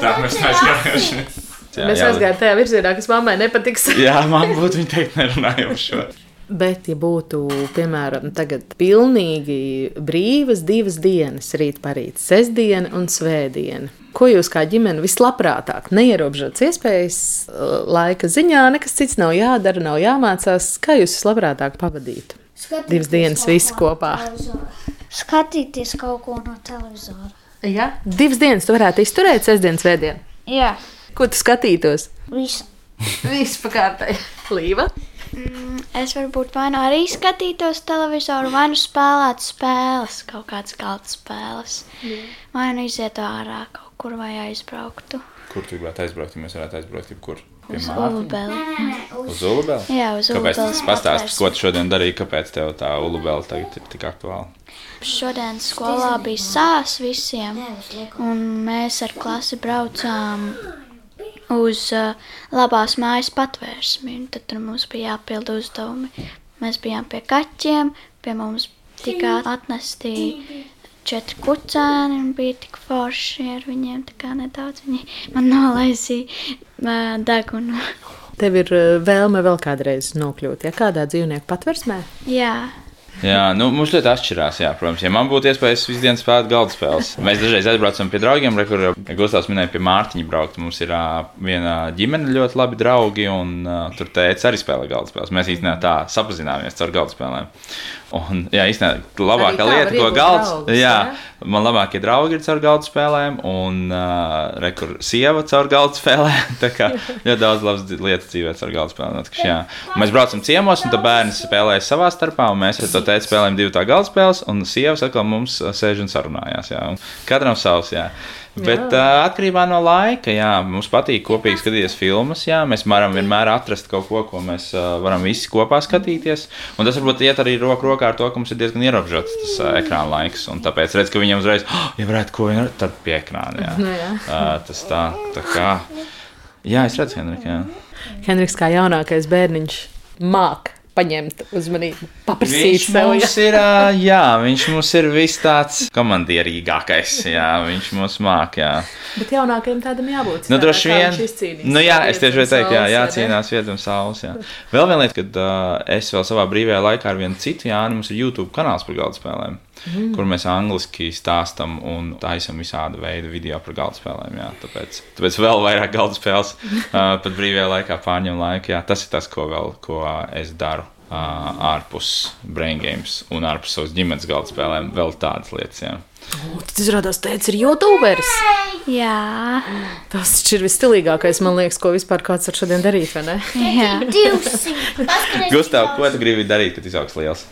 Tā mēs aizgājām. Jā, Mēs jā, aizgājām tajā virzienā, kas mammai nepatiks. Jā, man būtu viņa teikt, nerunājot šo. Bet, ja būtu, piemēram, tagad pilnīgi brīvas divas dienas, rīt, parīt, sestdiena un svētdiena, ko jūs kā ģimene vislabprātāk, neierobežots iespējas, laika ziņā, nekas cits nav jādara, nav jāmācās, kā jūs vislabprātāk pavadītu? Divas dienas visi kopā. Skatīties kaut ko no televizora. Ja? Divas dienas tu varētu izturēt, sestdienas, svētdienu. Jā, Ko tu skatītos? visu. Viss pakārtai. Līva. Mm, Es varbūt vai nu arī skatītos televizoru, vai nu spēlētu spēles, kaut kādas galda spēles. Vai nu izietu ārā kaut kur vai aizbrauktu. Kur tu gribētu aizbraukt, ja mēs varētu aizbraukt jebkur? Uz? Ulubeli. Uz Ulubeli? Jā, uz Kāpēc Ulubeles tas pastāstīs, patvērsni. ko tu šodien darīji, kāpēc tev tā Ulubela tagad ir tik aktuāla? Šodien skolā bija sās visiem, un mēs ar klasi braucām uz uh, labās mājas patvērsmi. un Tad tur mums bija jāpild uzdevumi. Mēs bijām pie kaķiem, pie mums tika atnesti četri kucēni un bija tik forši ar viņiem. Tā kā nedaudz viņi man nolaisīja uh, degunu. Tev ir eh, vēlme vēl kādreiz nokļūt, ja kādā dzīvnieku patversmē? Jā, Jā, nu, mums ļoti atšķirās. Jā, protams, ja man būtu iespējas visu dienu spēlēt galda spēles, mēs dažreiz aizbraucam pie draugiem, re, kur Gustavs minēja, pie Mārtiņa braukt. Mums ir ā, viena ģimene ļoti labi draugi, un uh, tur teica arī spēlē galda spēles. Mēs īstenībā tā sapazināmies caur galda spēlēm. Un, jā, īstenībā labākā tā lieta, ko galds. draugus, Jā, jā? man labākie draugi ir caur galda spēlēm, un uh, rekur sieva caur galda spēlēm. Tā kā ļoti daudz labas lietas dzīvē caur galda spēlēm. Un Mēs braucam ciemos, un tad bērni spēlēja savā starpā, un mēs ar to teicu spēlējam divu tā galda spēles, un sievas atkal mums sēž un sarunājās. Jā. Un Katram savs, jā. Bet uh, atkarībā no laika, jā, mums patīk kopīgi skatīties filmas. Jā, mēs varam vienmēr atrast kaut ko, ko mēs uh, varam visi kopā skatīties. Un tas varbūt iet arī roku rokā ar to, ka mums ir diezgan ierobežots tas uh, ekrāna laiks. Un tāpēc redz, ka viņam uzreiz, oh, ja varētu ko vienot, tad pie ekrāna. Jā. jā. Uh, tas tā, tā kā. Jā, es redzu, Henrika. jā. Henriks, kā jaunākais bērniņš, māk paņemt uzmanību, paprasīt Viņš sev. mums ir, ā, jā, viņš mums ir viss tāds komandierīgākais. Jā, viņš mums māk, jā. Bet jaunākajam tādam jābūt. Nu, tā, droši vien. Nu, jā, es tieši vietu gribēju teikt, jā, vai jācīnās vietam saules. Jā. Vēl viena lieta, kad uh, es vēl savā brīvajā laikā ar vienu citu Jānu, mums ir YouTube kanāls par galda spēlēm. Mm. Kur mēs angliski stāstām un taisām visādi veidi video par galda spēlēm. Jā. Tāpēc, tāpēc vēl vairāk galda spēles uh, pat brīvajā laikā pārņem laiku. Jā. Tas ir tas, ko, vēl, ko es daru uh, ārpus brain games un ārpus savas ģimenes galda spēlēm. Vēl tādas lietas. Jā. O, Tas izrādās, teicis, ir YouTuberis. Jā, Tas ir visstilīgākais, man liekas, ko vispār kāds var šodien darīt, vai ne? jā. 200. Paskaties, Gustav, ko tu gribi darīt, kad izaugs liels?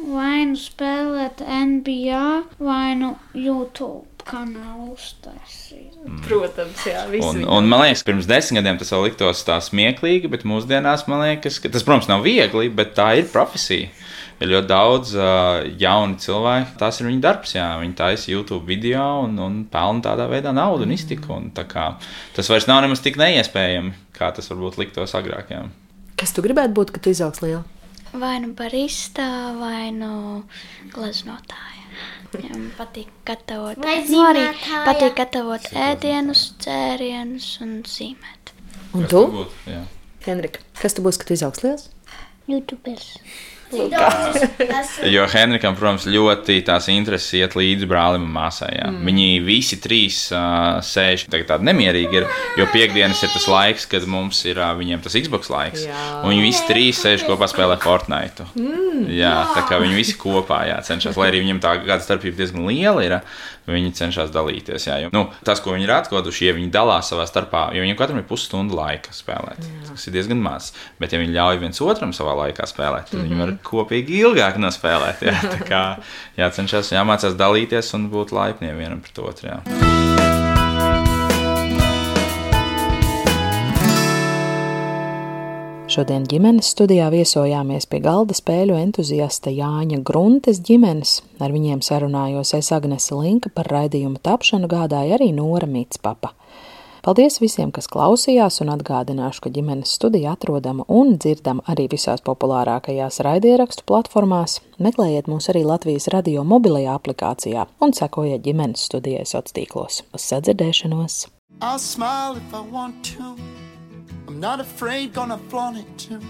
Vai nu spēlēt NBA, vai nu YouTube uztaisīt. Protams, jā, visi. Un, un man liekas, pirms desmit gadiem tas vēl liktos tā smieklīgi, bet mūsdienās man liekas, ka tas, protams, nav viegli, bet tā ir profesija. Ir ļoti daudz uh, jaunu cilvēku. Tas ir viņu darbs. Jā. Viņi taisa YouTube video un, un pelna tādā veidā naudu un iztiku. Un, tā kā, tas vairs nav nemaz tik neiespējami, kā tas varbūt liktos agrāk. Jā. Kas tu gribētu būt, kad tu izaugs liela? Vai nu barista, vai nu gleznotāja. Man patīk gatavot. Vai Nu, arī patīk gatavot ēdienus, dzērienus un zīmēt. Un tu? Jā. Henrika, kas tu būsi, kad tu izaugs liels? YouTubers. Jo Henrikam, protams, ļoti tās intereses iet līdzi brālim un māsai. Jā. Mm. Viņi visi trīs uh, sēž tagad tādi nemierīgi, ir, jo piekdienas ir tas laiks, kad mums ir uh, viņiem tas Xbox laiks. Jā. Un viņi visi trīs sēž kopā spēlē Fortnite. Mm. Jā, tā kā viņi visi kopā jā, cenšas, lai arī viņiem tā gada starpība diezgan liela ir. Viņi cenšas dalīties. Jā, jo, nu, tas, ko viņi ir atklājuši, ja viņi dalās savā starpā, jo viņiem katram ir pusstunda laika spēlēt. Jā. Tas ir diezgan maz. Bet, ja viņi ļauj viens otram savā laikā spēlēt, tad mm -hmm. viņi var kopīgi ilgāk nospēlēt. Jā, tā kā jācenšas, jāmācās dalīties un būt laipniem vienam pret otru. Jā. Šodien ģimenes studijā viesojāmies pie galda spēļu entuziasta Jāņa Gruntes ģimenes. Ar viņiem sarunājos es Agnese Linka par raidījumu tapšanu gādāja arī Nora Mitspapa. Paldies visiem, kas klausījās, un atgādināšu, ka ģimenes studija atrodama un dzirdama arī visās populārākajās raidierakstu platformās. Meklējiet mūs arī Latvijas radio mobilajā aplikācijā un sekojiet ģimenes studijai sociālos tīklos. Uz sadzirdēšanos! I'll smile if I want to. I'm not afraid, gonna flaunt it too.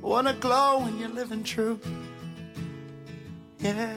Wanna glow when you're living true. Yeah.